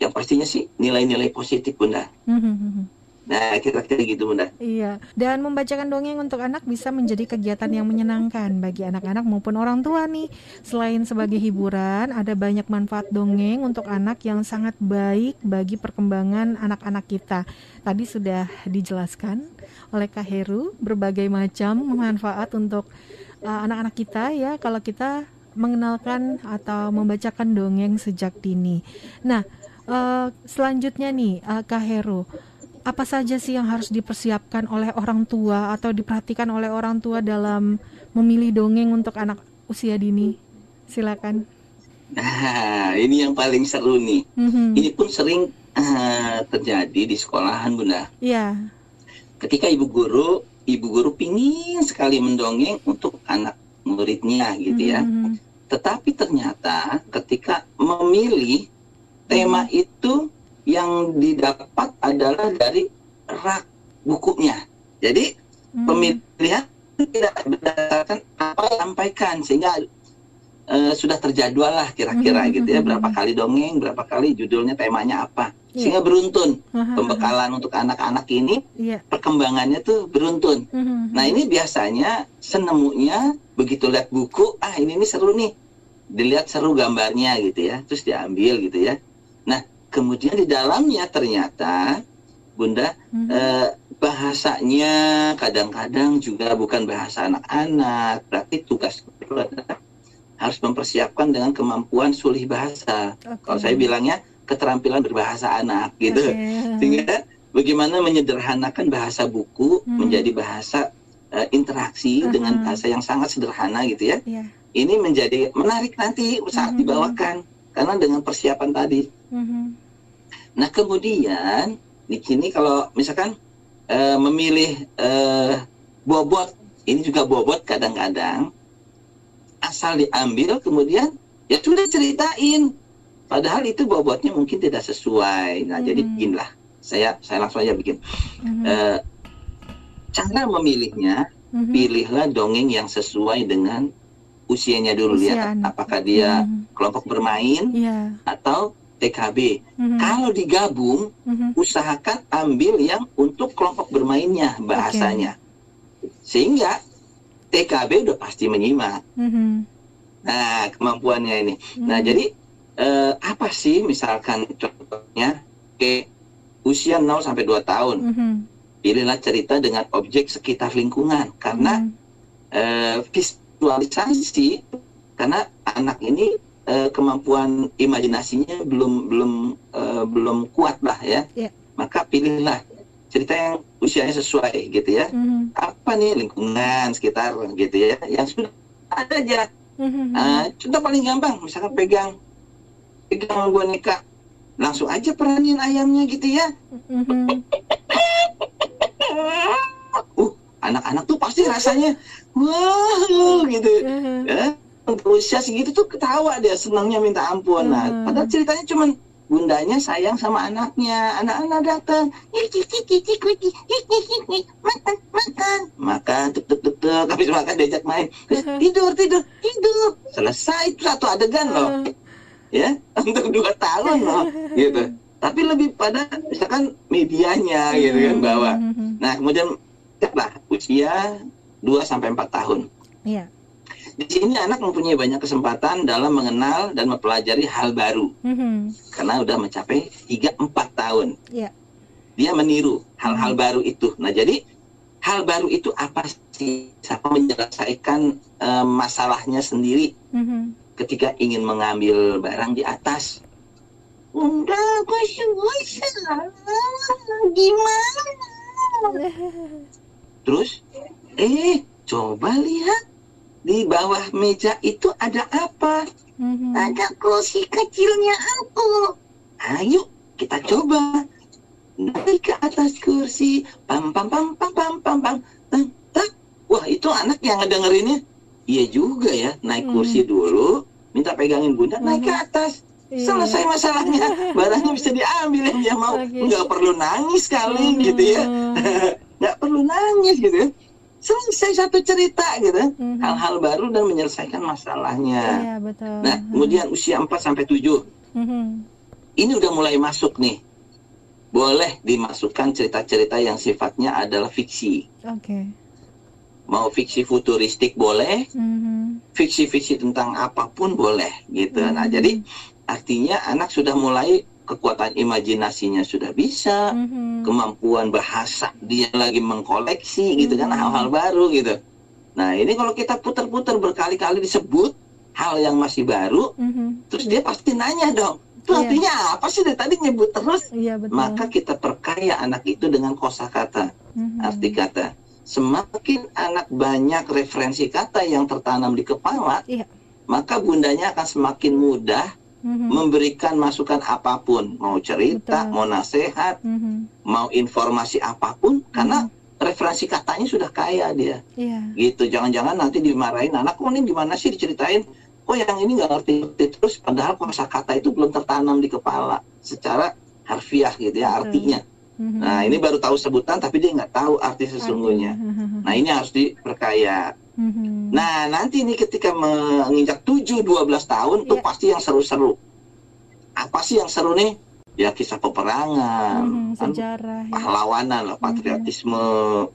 Yang pastinya sih nilai-nilai positif bunda. Mhm. Nah, kira-kira gitu Bunda. Iya, dan membacakan dongeng untuk anak bisa menjadi kegiatan yang menyenangkan bagi anak-anak maupun orang tua nih. Selain sebagai hiburan, ada banyak manfaat dongeng untuk anak yang sangat baik bagi perkembangan anak-anak kita. Tadi sudah dijelaskan oleh Kak Heru berbagai macam manfaat untuk uh, anak-anak uh, kita ya kalau kita mengenalkan atau membacakan dongeng sejak dini. Nah, uh, selanjutnya nih uh, Kak Heru apa saja sih yang harus dipersiapkan oleh orang tua atau diperhatikan oleh orang tua dalam memilih dongeng untuk anak usia dini? Silakan. Nah, ini yang paling seru nih. Mm-hmm. Ini pun sering uh, terjadi di sekolahan, Bunda. Iya. Yeah. Ketika ibu guru, ibu guru pingin sekali mendongeng untuk anak muridnya, gitu ya. Mm-hmm. Tetapi ternyata ketika memilih tema mm-hmm. itu yang didapat adalah dari rak bukunya. Jadi hmm. pemilihan tidak berdasarkan apa yang disampaikan sehingga uh, sudah terjadwal lah kira-kira hmm. gitu ya berapa kali dongeng, berapa kali judulnya temanya apa. Yeah. Sehingga beruntun pembekalan untuk anak-anak ini yeah. perkembangannya tuh beruntun. Hmm. Nah, ini biasanya senemunya begitu lihat buku, ah ini ini seru nih. Dilihat seru gambarnya gitu ya, terus diambil gitu ya. Nah, kemudian di dalamnya ternyata Bunda hmm. eh, bahasanya kadang-kadang juga bukan bahasa anak-anak berarti tugas harus mempersiapkan dengan kemampuan sulih bahasa okay. kalau saya bilangnya keterampilan berbahasa anak gitu okay. sehingga bagaimana menyederhanakan bahasa buku hmm. menjadi bahasa uh, interaksi uh -huh. dengan bahasa yang sangat sederhana gitu ya yeah. ini menjadi menarik nanti saat hmm. dibawakan karena dengan persiapan tadi hmm. Nah kemudian di sini kalau misalkan uh, memilih uh, bobot, ini juga bobot kadang-kadang asal diambil kemudian ya sudah ceritain. Padahal itu bobotnya mungkin tidak sesuai. Nah hmm. jadi beginilah, saya saya langsung aja bikin. Hmm. Uh, cara memilihnya, hmm. pilihlah dongeng yang sesuai dengan usianya dulu Usia lihat anak. apakah dia hmm. kelompok bermain yeah. atau TKB. Mm-hmm. Kalau digabung, mm-hmm. usahakan ambil yang untuk kelompok bermainnya bahasanya, okay. sehingga TKB udah pasti menyimak. Mm-hmm. Nah kemampuannya ini. Mm-hmm. Nah jadi eh, apa sih misalkan contohnya ke usia 0 sampai 2 tahun, mm-hmm. pilihlah cerita dengan objek sekitar lingkungan karena mm-hmm. eh, visualisasi karena anak ini uh, kemampuan imajinasinya belum belum uh, belum kuat lah ya. Yeah. Maka pilihlah cerita yang usianya sesuai gitu ya. Mm-hmm. Apa nih lingkungan sekitar gitu ya yang sudah ada aja. Mm-hmm. Uh, contoh paling gampang misalkan pegang pegang boneka langsung aja peranin ayamnya gitu ya. Mm-hmm. uh, anak-anak tuh pasti rasanya wow gitu. Mm-hmm. Ya berusia segitu tuh ketawa dia senangnya minta ampun. Nah, hmm. padahal ceritanya cuman bundanya sayang sama anaknya. Anak-anak datang, makan, makan, makan, tuk tuk tuk tuk, habis makan diajak main, tidur, tidur, tidur. Selesai itu satu adegan loh, ya untuk dua tahun loh, gitu. Tapi lebih pada misalkan medianya gitu kan bawa. Nah kemudian lah usia 2 sampai empat tahun. Iya. Di sini anak mempunyai banyak kesempatan dalam mengenal dan mempelajari hal baru. Mm-hmm. Karena udah mencapai 3-4 tahun. Yeah. Dia meniru hal-hal mm-hmm. baru itu. Nah, jadi hal baru itu apa sih? Siapa menyelesaikan uh, masalahnya sendiri mm-hmm. ketika ingin mengambil barang di atas. Bunda, aku susah. Gimana? Terus, eh, coba lihat di bawah meja itu ada apa? Mm-hmm. Ada kursi kecilnya aku. Ayo kita coba. Naik ke atas kursi. Pam pam pam pam pam pam pam. Wah itu anak yang ngedengerinnya. Iya juga ya. Naik mm-hmm. kursi dulu. Minta pegangin bunda. Mm-hmm. Naik ke mm-hmm. atas. Iya. Selesai masalahnya. Barangnya bisa diambil yang dia mau. Okay. Nggak perlu nangis kali mm-hmm. gitu ya. Nggak perlu nangis gitu ya selesai satu cerita gitu mm-hmm. hal-hal baru dan menyelesaikan masalahnya iya, betul. nah mm-hmm. kemudian usia 4 sampai 7 mm-hmm. ini udah mulai masuk nih boleh dimasukkan cerita-cerita yang sifatnya adalah fiksi. Oke. Okay. Mau fiksi futuristik boleh, mm-hmm. fiksi-fiksi tentang apa pun boleh gitu. Mm-hmm. Nah jadi artinya anak sudah mulai kekuatan imajinasinya sudah bisa, mm-hmm. kemampuan bahasa dia lagi mengkoleksi gitu mm-hmm. kan hal-hal baru gitu. Nah ini kalau kita putar-putar berkali-kali disebut hal yang masih baru, mm-hmm. terus dia pasti nanya dong itu yeah. artinya apa sih dari tadi nyebut terus yeah, betul. maka kita perkaya anak itu dengan kosakata mm-hmm. arti kata semakin anak banyak referensi kata yang tertanam di kepala yeah. maka bundanya akan semakin mudah mm-hmm. memberikan masukan apa pun mau cerita betul. mau nasihat mm-hmm. mau informasi apa pun mm-hmm. karena referensi katanya sudah kaya dia yeah. gitu jangan-jangan nanti dimarahin anak kok ini gimana sih diceritain kok yang ini nggak ngerti-ngerti terus padahal kata itu belum tertanam di kepala secara harfiah gitu ya artinya mm-hmm. nah ini baru tahu sebutan tapi dia nggak tahu arti sesungguhnya nah ini harus diperkaya mm-hmm. nah nanti ini ketika menginjak 7 12 tahun yeah. tuh iya. pasti yang seru-seru apa sih yang seru nih ya kisah peperangan mm-hmm, sejarah kan, pahlawanan lah patriotisme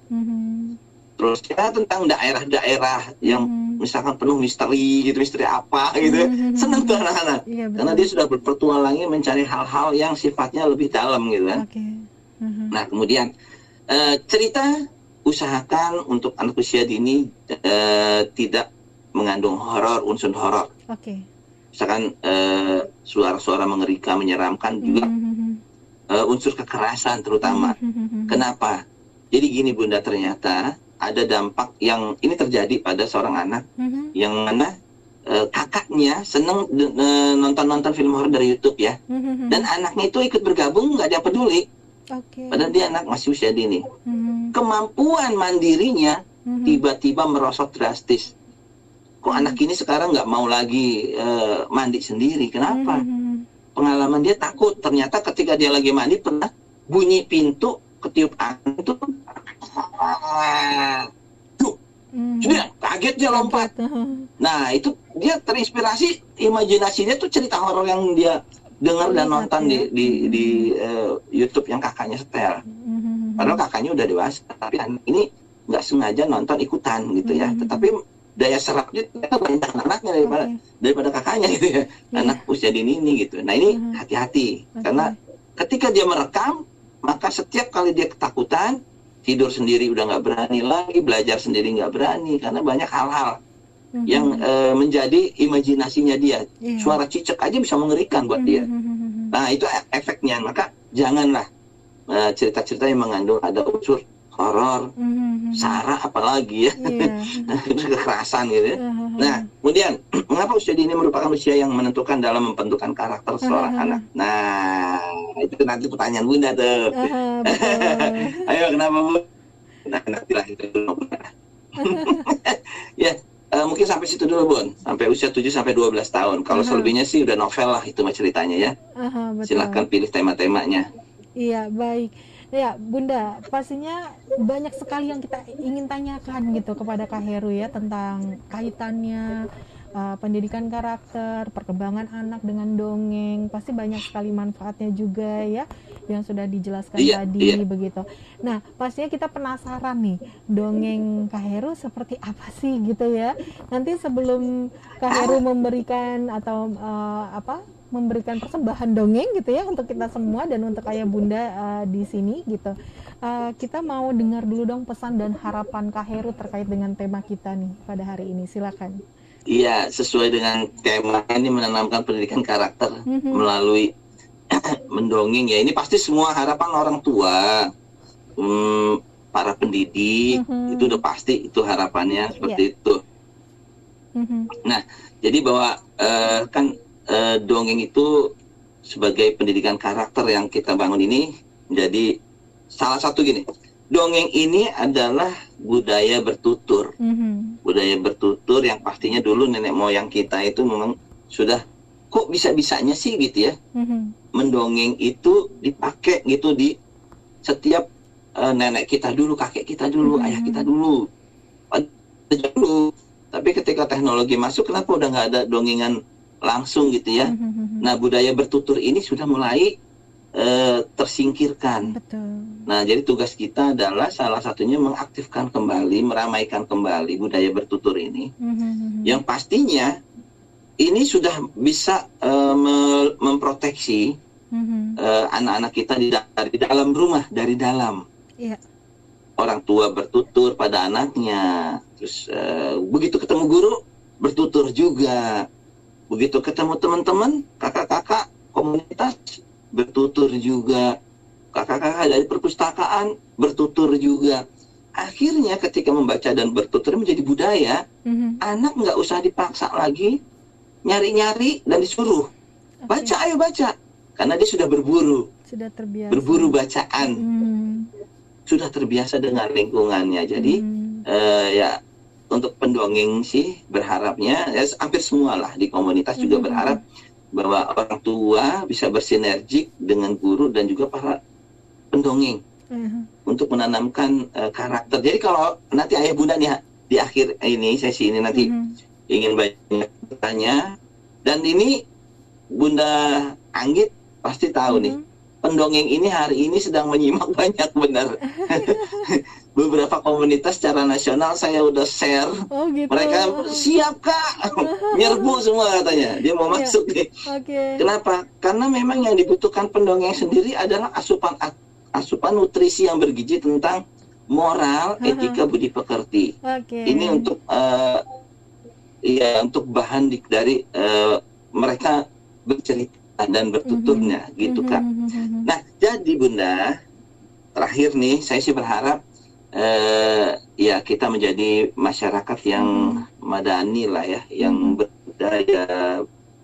mm-hmm. terus ya tentang daerah-daerah yang mm-hmm misalkan penuh misteri gitu misteri apa gitu mm-hmm. senang tuh anak-anak iya, karena dia sudah berpetualangi mencari hal-hal yang sifatnya lebih dalam gitu kan okay. mm-hmm. nah kemudian uh, cerita usahakan untuk anak usia dini uh, tidak mengandung horor unsur horor okay. misalkan uh, suara-suara mengerikan menyeramkan juga mm-hmm. uh, unsur kekerasan terutama mm-hmm. kenapa jadi gini bunda ternyata ada dampak yang ini terjadi pada seorang anak mm-hmm. yang mana uh, kakaknya seneng uh, nonton-nonton film horor dari YouTube ya, mm-hmm. dan anaknya itu ikut bergabung nggak dia peduli, okay. padahal dia anak masih usia dini. Mm-hmm. Kemampuan mandirinya mm-hmm. tiba-tiba merosot drastis. Kok mm-hmm. anak ini sekarang nggak mau lagi uh, mandi sendiri? Kenapa? Mm-hmm. Pengalaman dia takut. Ternyata ketika dia lagi mandi pernah bunyi pintu ketiup angin itu hmm. dia kaget dia lompat. Nah itu dia terinspirasi imajinasinya tuh cerita horor yang dia dengar dan nonton di di, di uh, YouTube yang kakaknya setel. Hmm. Padahal kakaknya udah dewasa, tapi ini nggak sengaja nonton ikutan gitu ya. Hmm. Tetapi daya serapnya banyak anaknya daripada okay. daripada kakaknya gitu ya. Yeah. Anak usia dini ini gitu. Nah ini hati-hati okay. karena ketika dia merekam maka setiap kali dia ketakutan tidur sendiri udah nggak berani lagi, belajar sendiri nggak berani karena banyak hal-hal mm-hmm. yang uh, menjadi imajinasinya dia. Yeah. Suara cicak aja bisa mengerikan buat dia. Mm-hmm. Nah itu e-, efeknya. Maka janganlah uh, cerita-cerita yang mengandung ada unsur horor, mm-hmm. sara apalagi ya, yeah. kekerasan gitu. Ya. Mm-hmm. Nah, kemudian mengapa usia dini merupakan usia yang menentukan dalam membentukkan karakter seorang mm-hmm. anak? Nah, itu nanti pertanyaan bunda tuh. Uh, Ayo kenapa bu? Nah, nanti lah itu ya, uh, mungkin sampai situ dulu bun, sampai usia 7 sampai 12 tahun. Kalau uh-huh. selebihnya sih udah novel lah itu mah ceritanya ya. Uh-huh, Silahkan pilih tema-temanya. Iya baik. Ya, Bunda, pastinya banyak sekali yang kita ingin tanyakan gitu kepada Kak Heru ya tentang kaitannya uh, pendidikan karakter, perkembangan anak dengan dongeng, pasti banyak sekali manfaatnya juga ya yang sudah dijelaskan iya, tadi iya. begitu. Nah, pastinya kita penasaran nih, dongeng Kak Heru seperti apa sih gitu ya. Nanti sebelum Kak Heru memberikan atau uh, apa memberikan persembahan dongeng gitu ya untuk kita semua dan untuk ayah bunda uh, di sini gitu. Uh, kita mau dengar dulu dong pesan dan harapan Kak Heru terkait dengan tema kita nih pada hari ini. Silakan. Iya, sesuai dengan tema ini menanamkan pendidikan karakter mm-hmm. melalui mendongeng ya. Ini pasti semua harapan orang tua, um, para pendidik mm-hmm. itu udah pasti itu harapannya seperti yeah. itu. Mm-hmm. Nah, jadi bahwa uh, kan uh, dongeng itu sebagai pendidikan karakter yang kita bangun ini menjadi salah satu gini dongeng ini adalah budaya bertutur mm-hmm. budaya bertutur yang pastinya dulu nenek moyang kita itu memang sudah kok bisa bisanya sih gitu ya mm-hmm. mendongeng itu dipakai gitu di setiap uh, nenek kita dulu kakek kita dulu mm-hmm. ayah kita dulu dulu tapi ketika teknologi masuk kenapa udah nggak ada dongengan langsung gitu ya. Mm-hmm. Nah budaya bertutur ini sudah mulai uh, tersingkirkan. Betul. Nah, jadi tugas kita adalah salah satunya mengaktifkan kembali, meramaikan kembali budaya bertutur ini. Mm-hmm. Yang pastinya ini sudah bisa uh, me- memproteksi mm-hmm. uh, anak-anak kita di dari dalam rumah, dari dalam. Yeah. Orang tua bertutur pada anaknya, terus begitu ketemu guru bertutur juga. Begitu ketemu teman-teman, kakak-kakak, komunitas bertutur juga kakak-kakak dari perpustakaan bertutur juga akhirnya ketika membaca dan bertutur menjadi budaya mm-hmm. anak nggak usah dipaksa lagi nyari-nyari dan disuruh okay. baca ayo baca karena dia sudah berburu sudah terbiasa berburu bacaan mm-hmm. sudah terbiasa dengan lingkungannya jadi mm-hmm. uh, ya untuk pendongeng sih berharapnya ya hampir semua lah di komunitas mm-hmm. juga berharap bahwa orang tua bisa bersinergi dengan guru dan juga para pendongeng uh-huh. untuk menanamkan uh, karakter. Jadi kalau nanti ayah bunda nih di akhir ini sesi ini nanti uh-huh. ingin banyak bertanya dan ini bunda Anggit pasti tahu uh-huh. nih pendongeng ini hari ini sedang menyimak banyak benar. beberapa komunitas secara nasional saya udah share. Oh, gitu. Mereka siap kak, nyerbu semua katanya. Dia mau yeah. masuk nih. Okay. Kenapa? Karena memang yang dibutuhkan pendongeng sendiri adalah asupan asupan nutrisi yang bergizi tentang moral, etika, budi pekerti. Okay. Ini untuk uh, ya untuk bahan di, dari uh, mereka bercerita dan bertuturnya, uh-huh. gitu kak. Uh-huh. Nah, jadi bunda terakhir nih saya sih berharap eh, ya kita menjadi masyarakat yang hmm. madani lah ya, yang hmm. berdaya,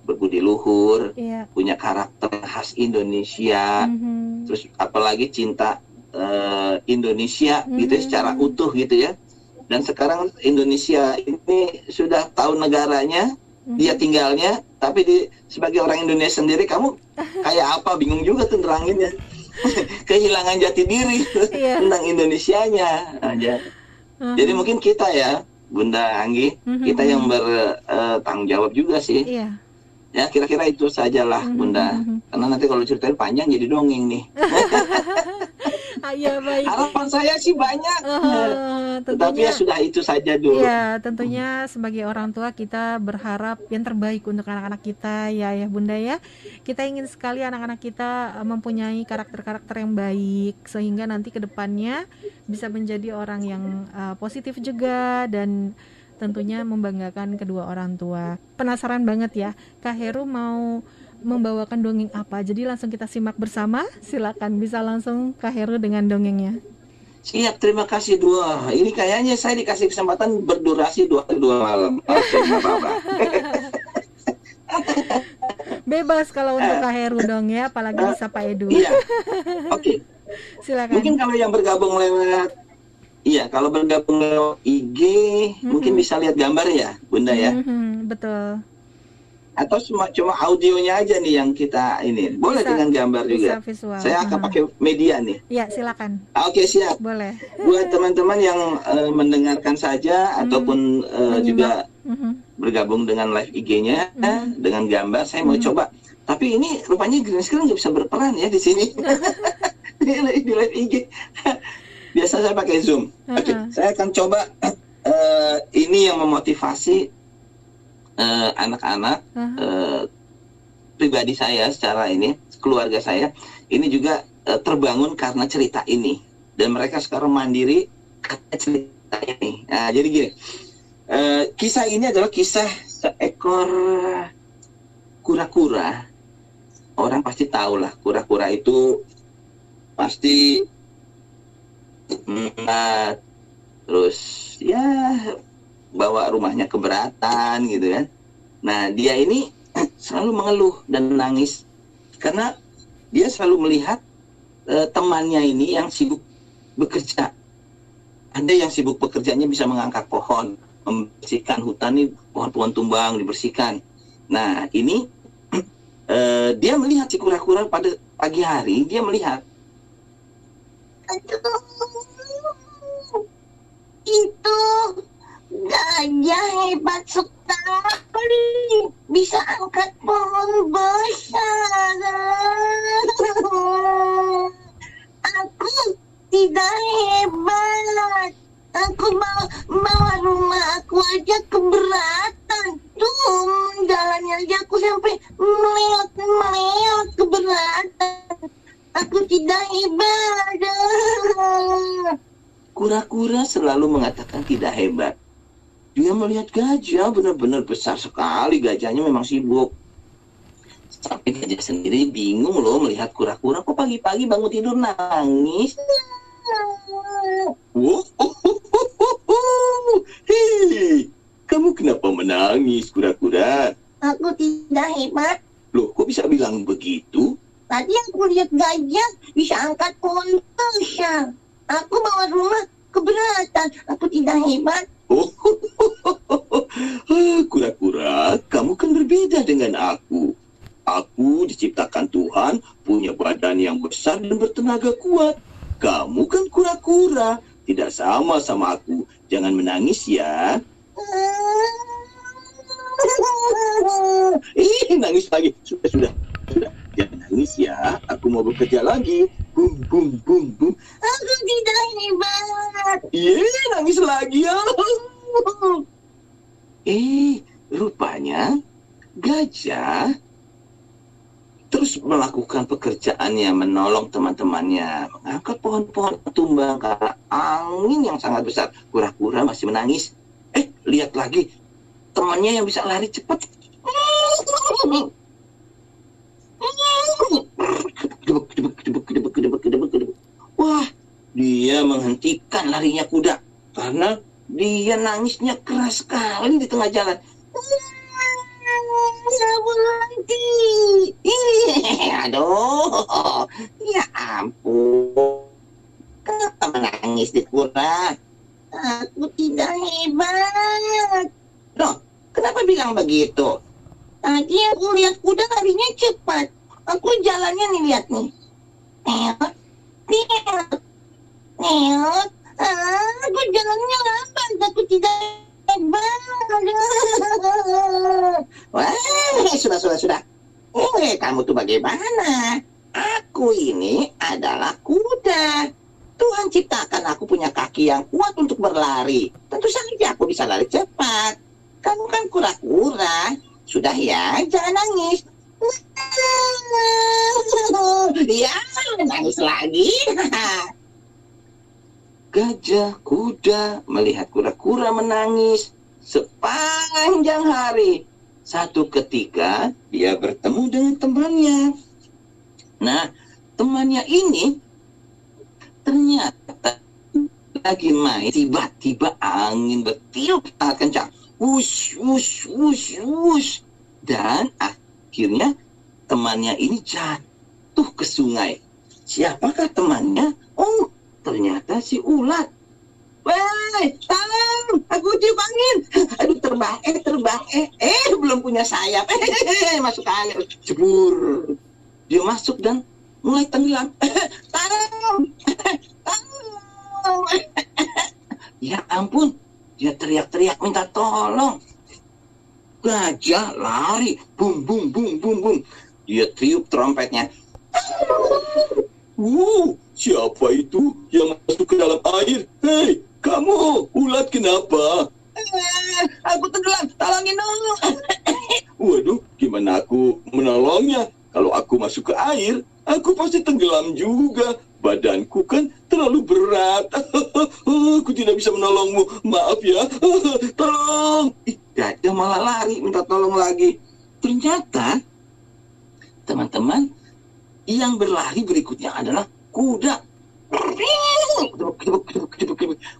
berbudi luhur, yeah. punya karakter khas Indonesia, hmm. terus apalagi cinta eh, Indonesia hmm. gitu ya, secara hmm. utuh gitu ya. Dan sekarang Indonesia ini sudah tahu negaranya, hmm. dia tinggalnya, tapi di sebagai orang Indonesia sendiri kamu kayak apa bingung juga tuh neranginnya. kehilangan jati diri yeah. tentang Indonesianya aja. Uh-huh. Jadi mungkin kita ya, Bunda Anggi, uh-huh. kita yang bertanggung uh, jawab juga sih. Yeah. Ya kira-kira itu sajalah uh-huh. Bunda. Karena nanti kalau ceritain panjang jadi dongeng nih. ya baik. Harapan saya sih banyak. Uh, tentunya, Tapi ya sudah itu saja dulu. Ya, tentunya sebagai orang tua kita berharap yang terbaik untuk anak-anak kita ya ya Bunda ya. Kita ingin sekali anak-anak kita eh, mempunyai karakter-karakter yang baik sehingga nanti ke depannya bisa menjadi orang yang uh, positif juga dan tentunya membanggakan kedua orang tua. Penasaran banget ya, Kak Heru mau membawakan dongeng apa. Jadi langsung kita simak bersama. Silakan bisa langsung Kak Heru dengan dongengnya. Siap, terima kasih dua. Ini kayaknya saya dikasih kesempatan berdurasi dua dua malam. Oke, apa-apa. Bebas kalau untuk Kak Heru dong ya, apalagi uh, bisa Pak Edu. Iya. Oke. Okay. Silakan. Mungkin kalau yang bergabung lewat Iya, kalau bergabung lewat IG, mm -hmm. mungkin bisa lihat gambar ya, Bunda ya. Mm -hmm, betul atau cuma cuma audionya aja nih yang kita ini. Boleh bisa, dengan gambar bisa juga visual. saya akan pakai media nih. Ya silakan. Oke siap. Boleh. Buat teman-teman yang uh, mendengarkan saja hmm. ataupun uh, juga hmm. bergabung dengan live IG-nya hmm. dengan gambar saya mau hmm. coba. Tapi ini rupanya green screen nggak bisa berperan ya di sini. Di live IG biasa saya pakai zoom. Oke okay, saya akan coba uh, ini yang memotivasi anak-anak uh, uh, uh, pribadi saya secara ini keluarga saya ini juga uh, terbangun karena cerita ini dan mereka sekarang mandiri karena cerita ini. Nah, jadi gini, uh, kisah ini adalah kisah seekor kura-kura. Orang pasti tahu lah, kura-kura itu pasti nah, terus ya bawa rumahnya keberatan gitu kan. Nah dia ini selalu mengeluh dan menangis karena dia selalu melihat uh, temannya ini yang sibuk bekerja. Ada yang sibuk bekerjanya bisa mengangkat pohon, membersihkan hutan ini pohon-pohon tumbang dibersihkan. Nah ini uh, dia melihat si kura-kura pada pagi hari dia melihat itu Gajah hebat sekali. Bisa angkat pohon besar. tidak hebat. Aku bawa, bawa rumah aku aja keberatan. Tuh, jalannya aja aku sampai meleot meleot keberatan. Aku tidak hebat. Kura-kura selalu mengatakan tidak hebat. Dia melihat gajah benar-benar besar sekali. Gajahnya memang sibuk. Sampai gajah sendiri bingung loh melihat kura-kura kok pagi-pagi bangun tidur nangis. Wow, Hei, kamu kenapa menangis kura-kura? Aku tidak hebat. Loh, kok bisa bilang begitu? Tadi aku lihat gajah bisa angkat pohon besar. Aku bawa rumah keberatan. Aku tidak hebat. Oh, kura-kura, kamu kan berbeda dengan aku. Aku diciptakan Tuhan, punya badan yang besar dan bertenaga kuat. Kamu kan kura-kura, tidak sama sama aku. Jangan menangis ya. Ih, nangis lagi. Sudah, sudah, sudah. Jangan nangis ya. Aku mau bekerja lagi. Bum, bum, bum, bum. Aku tidak hebat. Iya, nangis lagi ya. Eh, rupanya gajah terus melakukan pekerjaannya menolong teman-temannya mengangkat pohon-pohon tumbang karena angin yang sangat besar. Kura-kura masih menangis. Eh, lihat lagi temannya yang bisa lari cepat. Wah, dia menghentikan larinya kuda karena dia nangisnya keras sekali di tengah jalan. Ih, aduh, ya ampun. Kenapa menangis di kura? Aku tidak hebat. Loh, kenapa bilang begitu? Tadi aku lihat kuda larinya cepat. Aku jalannya nih lihat nih. Neot, neot, neot. Ah, aku jalannya lambat. Aku tidak. Wah, sudah, sudah, sudah. Eh, kamu tuh bagaimana? Aku ini adalah kuda. Tuhan ciptakan aku punya kaki yang kuat untuk berlari. Tentu saja aku bisa lari cepat. Kamu kan kura-kura. Sudah ya, jangan nangis. Ya, nangis lagi. Gajah kuda melihat kura-kura menangis sepanjang hari. Satu ketika dia bertemu dengan temannya. Nah, temannya ini ternyata lagi main tiba-tiba angin bertiup kencang. Wush, wush, wush, wush. Dan akhirnya temannya ini jatuh ke sungai. Siapakah temannya? Oh, ternyata si ulat. Woi, tolong, aku tiup angin. Aduh, terbang, eh, terbang, eh, eh, belum punya sayap. Eh, masuk air, jebur. Dia masuk dan mulai tenggelam. tolong, tolong. ya ampun, dia teriak-teriak minta tolong. Gajah lari, bum, bum, bum, bum, bum. Dia tiup trompetnya. Wow, siapa itu yang masuk ke dalam air? Hei, kamu, ulat kenapa? Eh, aku tenggelam, tolongin dulu. Waduh, gimana aku menolongnya? Kalau aku masuk ke air, aku pasti tenggelam juga. Badanku kan terlalu berat. aku tidak bisa menolongmu. Maaf ya. Tolong. Ih, gajah malah lari minta tolong lagi. Ternyata, teman-teman, yang berlari berikutnya adalah kuda.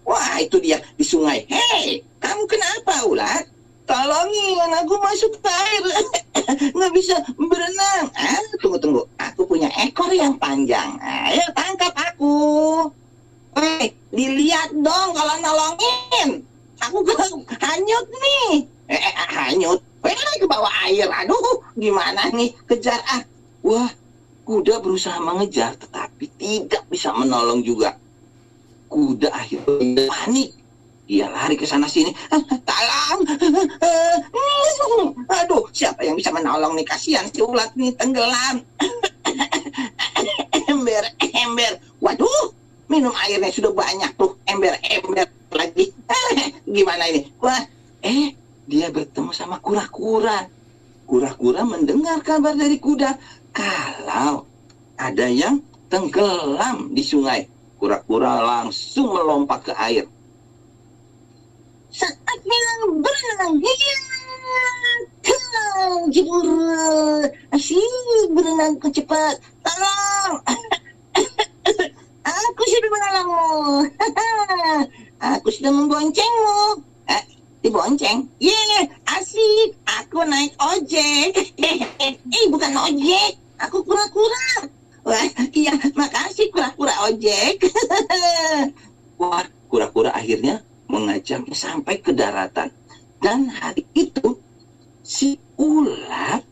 Wah, itu dia di sungai. Hei, kamu kenapa, ulat? Tolongin, aku masuk ke air. Nggak bisa berenang. Ah, tunggu, tunggu. Aku punya ekor yang panjang. Ayo, tangkap aku. Hei, dilihat dong kalau nolongin. Aku kan hanyut nih. Eh, eh, hanyut. Eh, ke bawah air. Aduh, gimana nih? Kejar ah. Wah, kuda berusaha mengejar tetapi tidak bisa menolong juga. Kuda akhirnya panik. Dia lari ke sana sini. Tolong! Aduh, siapa yang bisa menolong nih? Kasihan si ulat nih tenggelam. ember, ember. Waduh, minum airnya sudah banyak tuh ember-ember lagi. Gimana ini? Wah, eh dia bertemu sama kura-kura. Kura-kura mendengar kabar dari kuda kalau ada yang tenggelam di sungai. Kura-kura langsung melompat ke air. Saatnya berenang. Jebur. Asyik berenang cepat. Tolong. Aku sudah memboncengmu. Eh, dibonceng? Ye, asik. Aku naik ojek. eh, bukan ojek. Aku kura-kura. Wah, iya, makasih kura-kura ojek. Wah, kura-kura akhirnya mengajaknya sampai ke daratan. Dan hari itu, si ular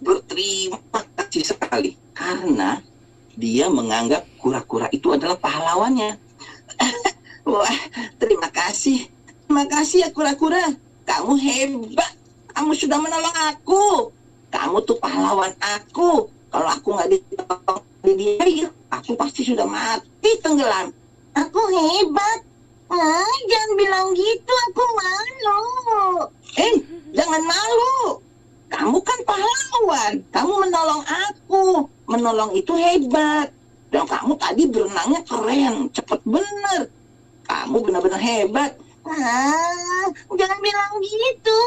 berterima kasih sekali karena dia menganggap kura-kura itu adalah pahlawannya. Wah, terima kasih. Terima kasih ya kura-kura. Kamu hebat. Kamu sudah menolong aku. Kamu tuh pahlawan aku. Kalau aku nggak ditolong di dia, aku pasti sudah mati tenggelam. Aku hebat. Ah, jangan bilang gitu, aku malu. Eh, jangan malu. Kamu kan pahlawan. Kamu menolong aku. Menolong itu hebat. Dan kamu tadi berenangnya keren, cepet bener. Kamu benar-benar hebat. Ah, jangan bilang gitu.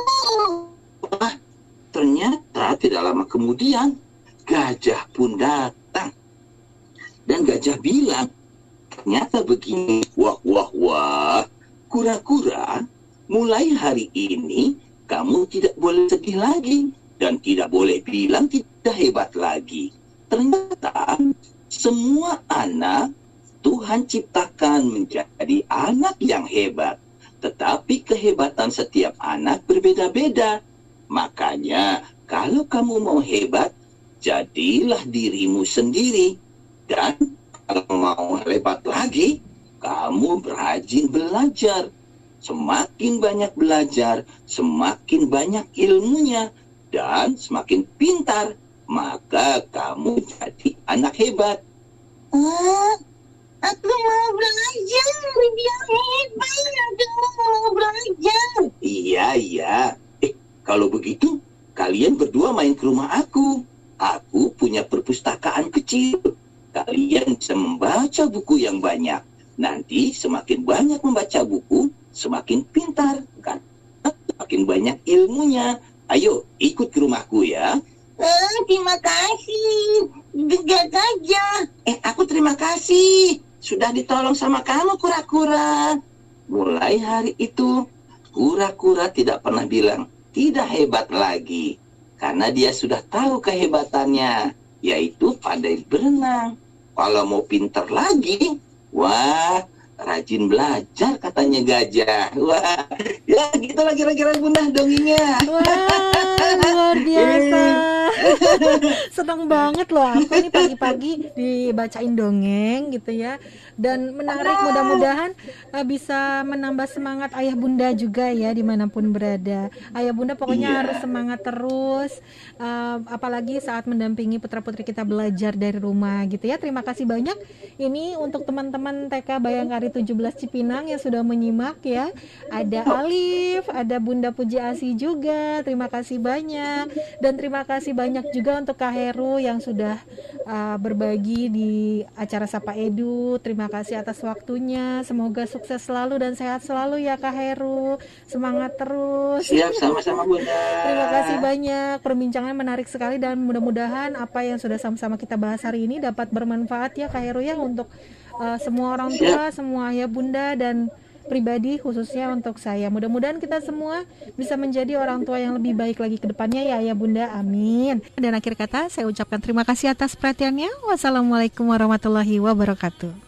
Wah, ternyata tidak lama kemudian gajah pun datang. Dan gajah bilang, ternyata begini, wah, wah, wah, kura-kura, mulai hari ini kamu tidak boleh sedih lagi dan tidak boleh bilang tidak hebat lagi. Ternyata semua anak Tuhan ciptakan menjadi anak yang hebat. Tetapi kehebatan setiap anak berbeda-beda. Makanya kalau kamu mau hebat, jadilah dirimu sendiri. Dan kalau mau hebat lagi, kamu berajin belajar. Semakin banyak belajar, semakin banyak ilmunya, dan semakin pintar, maka kamu jadi anak hebat. Ah, aku mau belajar biar hebat. Aku mau belajar. Iya, iya. Eh, kalau begitu, kalian berdua main ke rumah aku. Aku punya perpustakaan kecil. Kalian bisa membaca buku yang banyak. Nanti semakin banyak membaca buku, semakin pintar. Kan? Semakin banyak ilmunya. Ayo, ikut ke rumahku ya. Ah, terima kasih. Gak gajah. Eh, aku terima kasih. Sudah ditolong sama kamu, kura-kura. Mulai hari itu, kura-kura tidak pernah bilang tidak hebat lagi. Karena dia sudah tahu kehebatannya, yaitu pandai berenang. Kalau mau pinter lagi, wah, rajin belajar katanya gajah. Wah, ya gitu lah kira-kira bunda dongengnya. Wah, luar biasa. Senang banget loh aku ini pagi-pagi dibacain dongeng gitu ya. Dan menarik mudah-mudahan uh, bisa menambah semangat ayah bunda juga ya di mana pun berada. Ayah bunda pokoknya Iya. harus semangat terus. uh, apalagi saat mendampingi putra-putri kita belajar dari rumah gitu ya. Terima kasih banyak ini untuk teman-teman TK Bayangkari 17 Cipinang yang sudah menyimak ya. Ada Alif, ada Bunda Puji Asi juga. Terima kasih banyak dan terima kasih banyak juga untuk Kak Heru yang sudah uh, berbagi di acara Sapa Edu. Terima kasih atas waktunya. Semoga sukses selalu dan sehat selalu ya Kak Heru. Semangat terus. Siap, sama-sama bunda. Terima kasih banyak. Perbincangan menarik sekali dan mudah-mudahan apa yang sudah sama-sama kita bahas hari ini dapat bermanfaat ya Kak Heru ya untuk uh, semua orang tua, semua ayah bunda dan pribadi khususnya untuk saya. Mudah-mudahan kita semua bisa menjadi orang tua yang lebih baik lagi ke depannya ya ayah bunda. Amin. Dan akhir kata saya ucapkan terima kasih atas perhatiannya. Wassalamualaikum warahmatullahi wabarakatuh.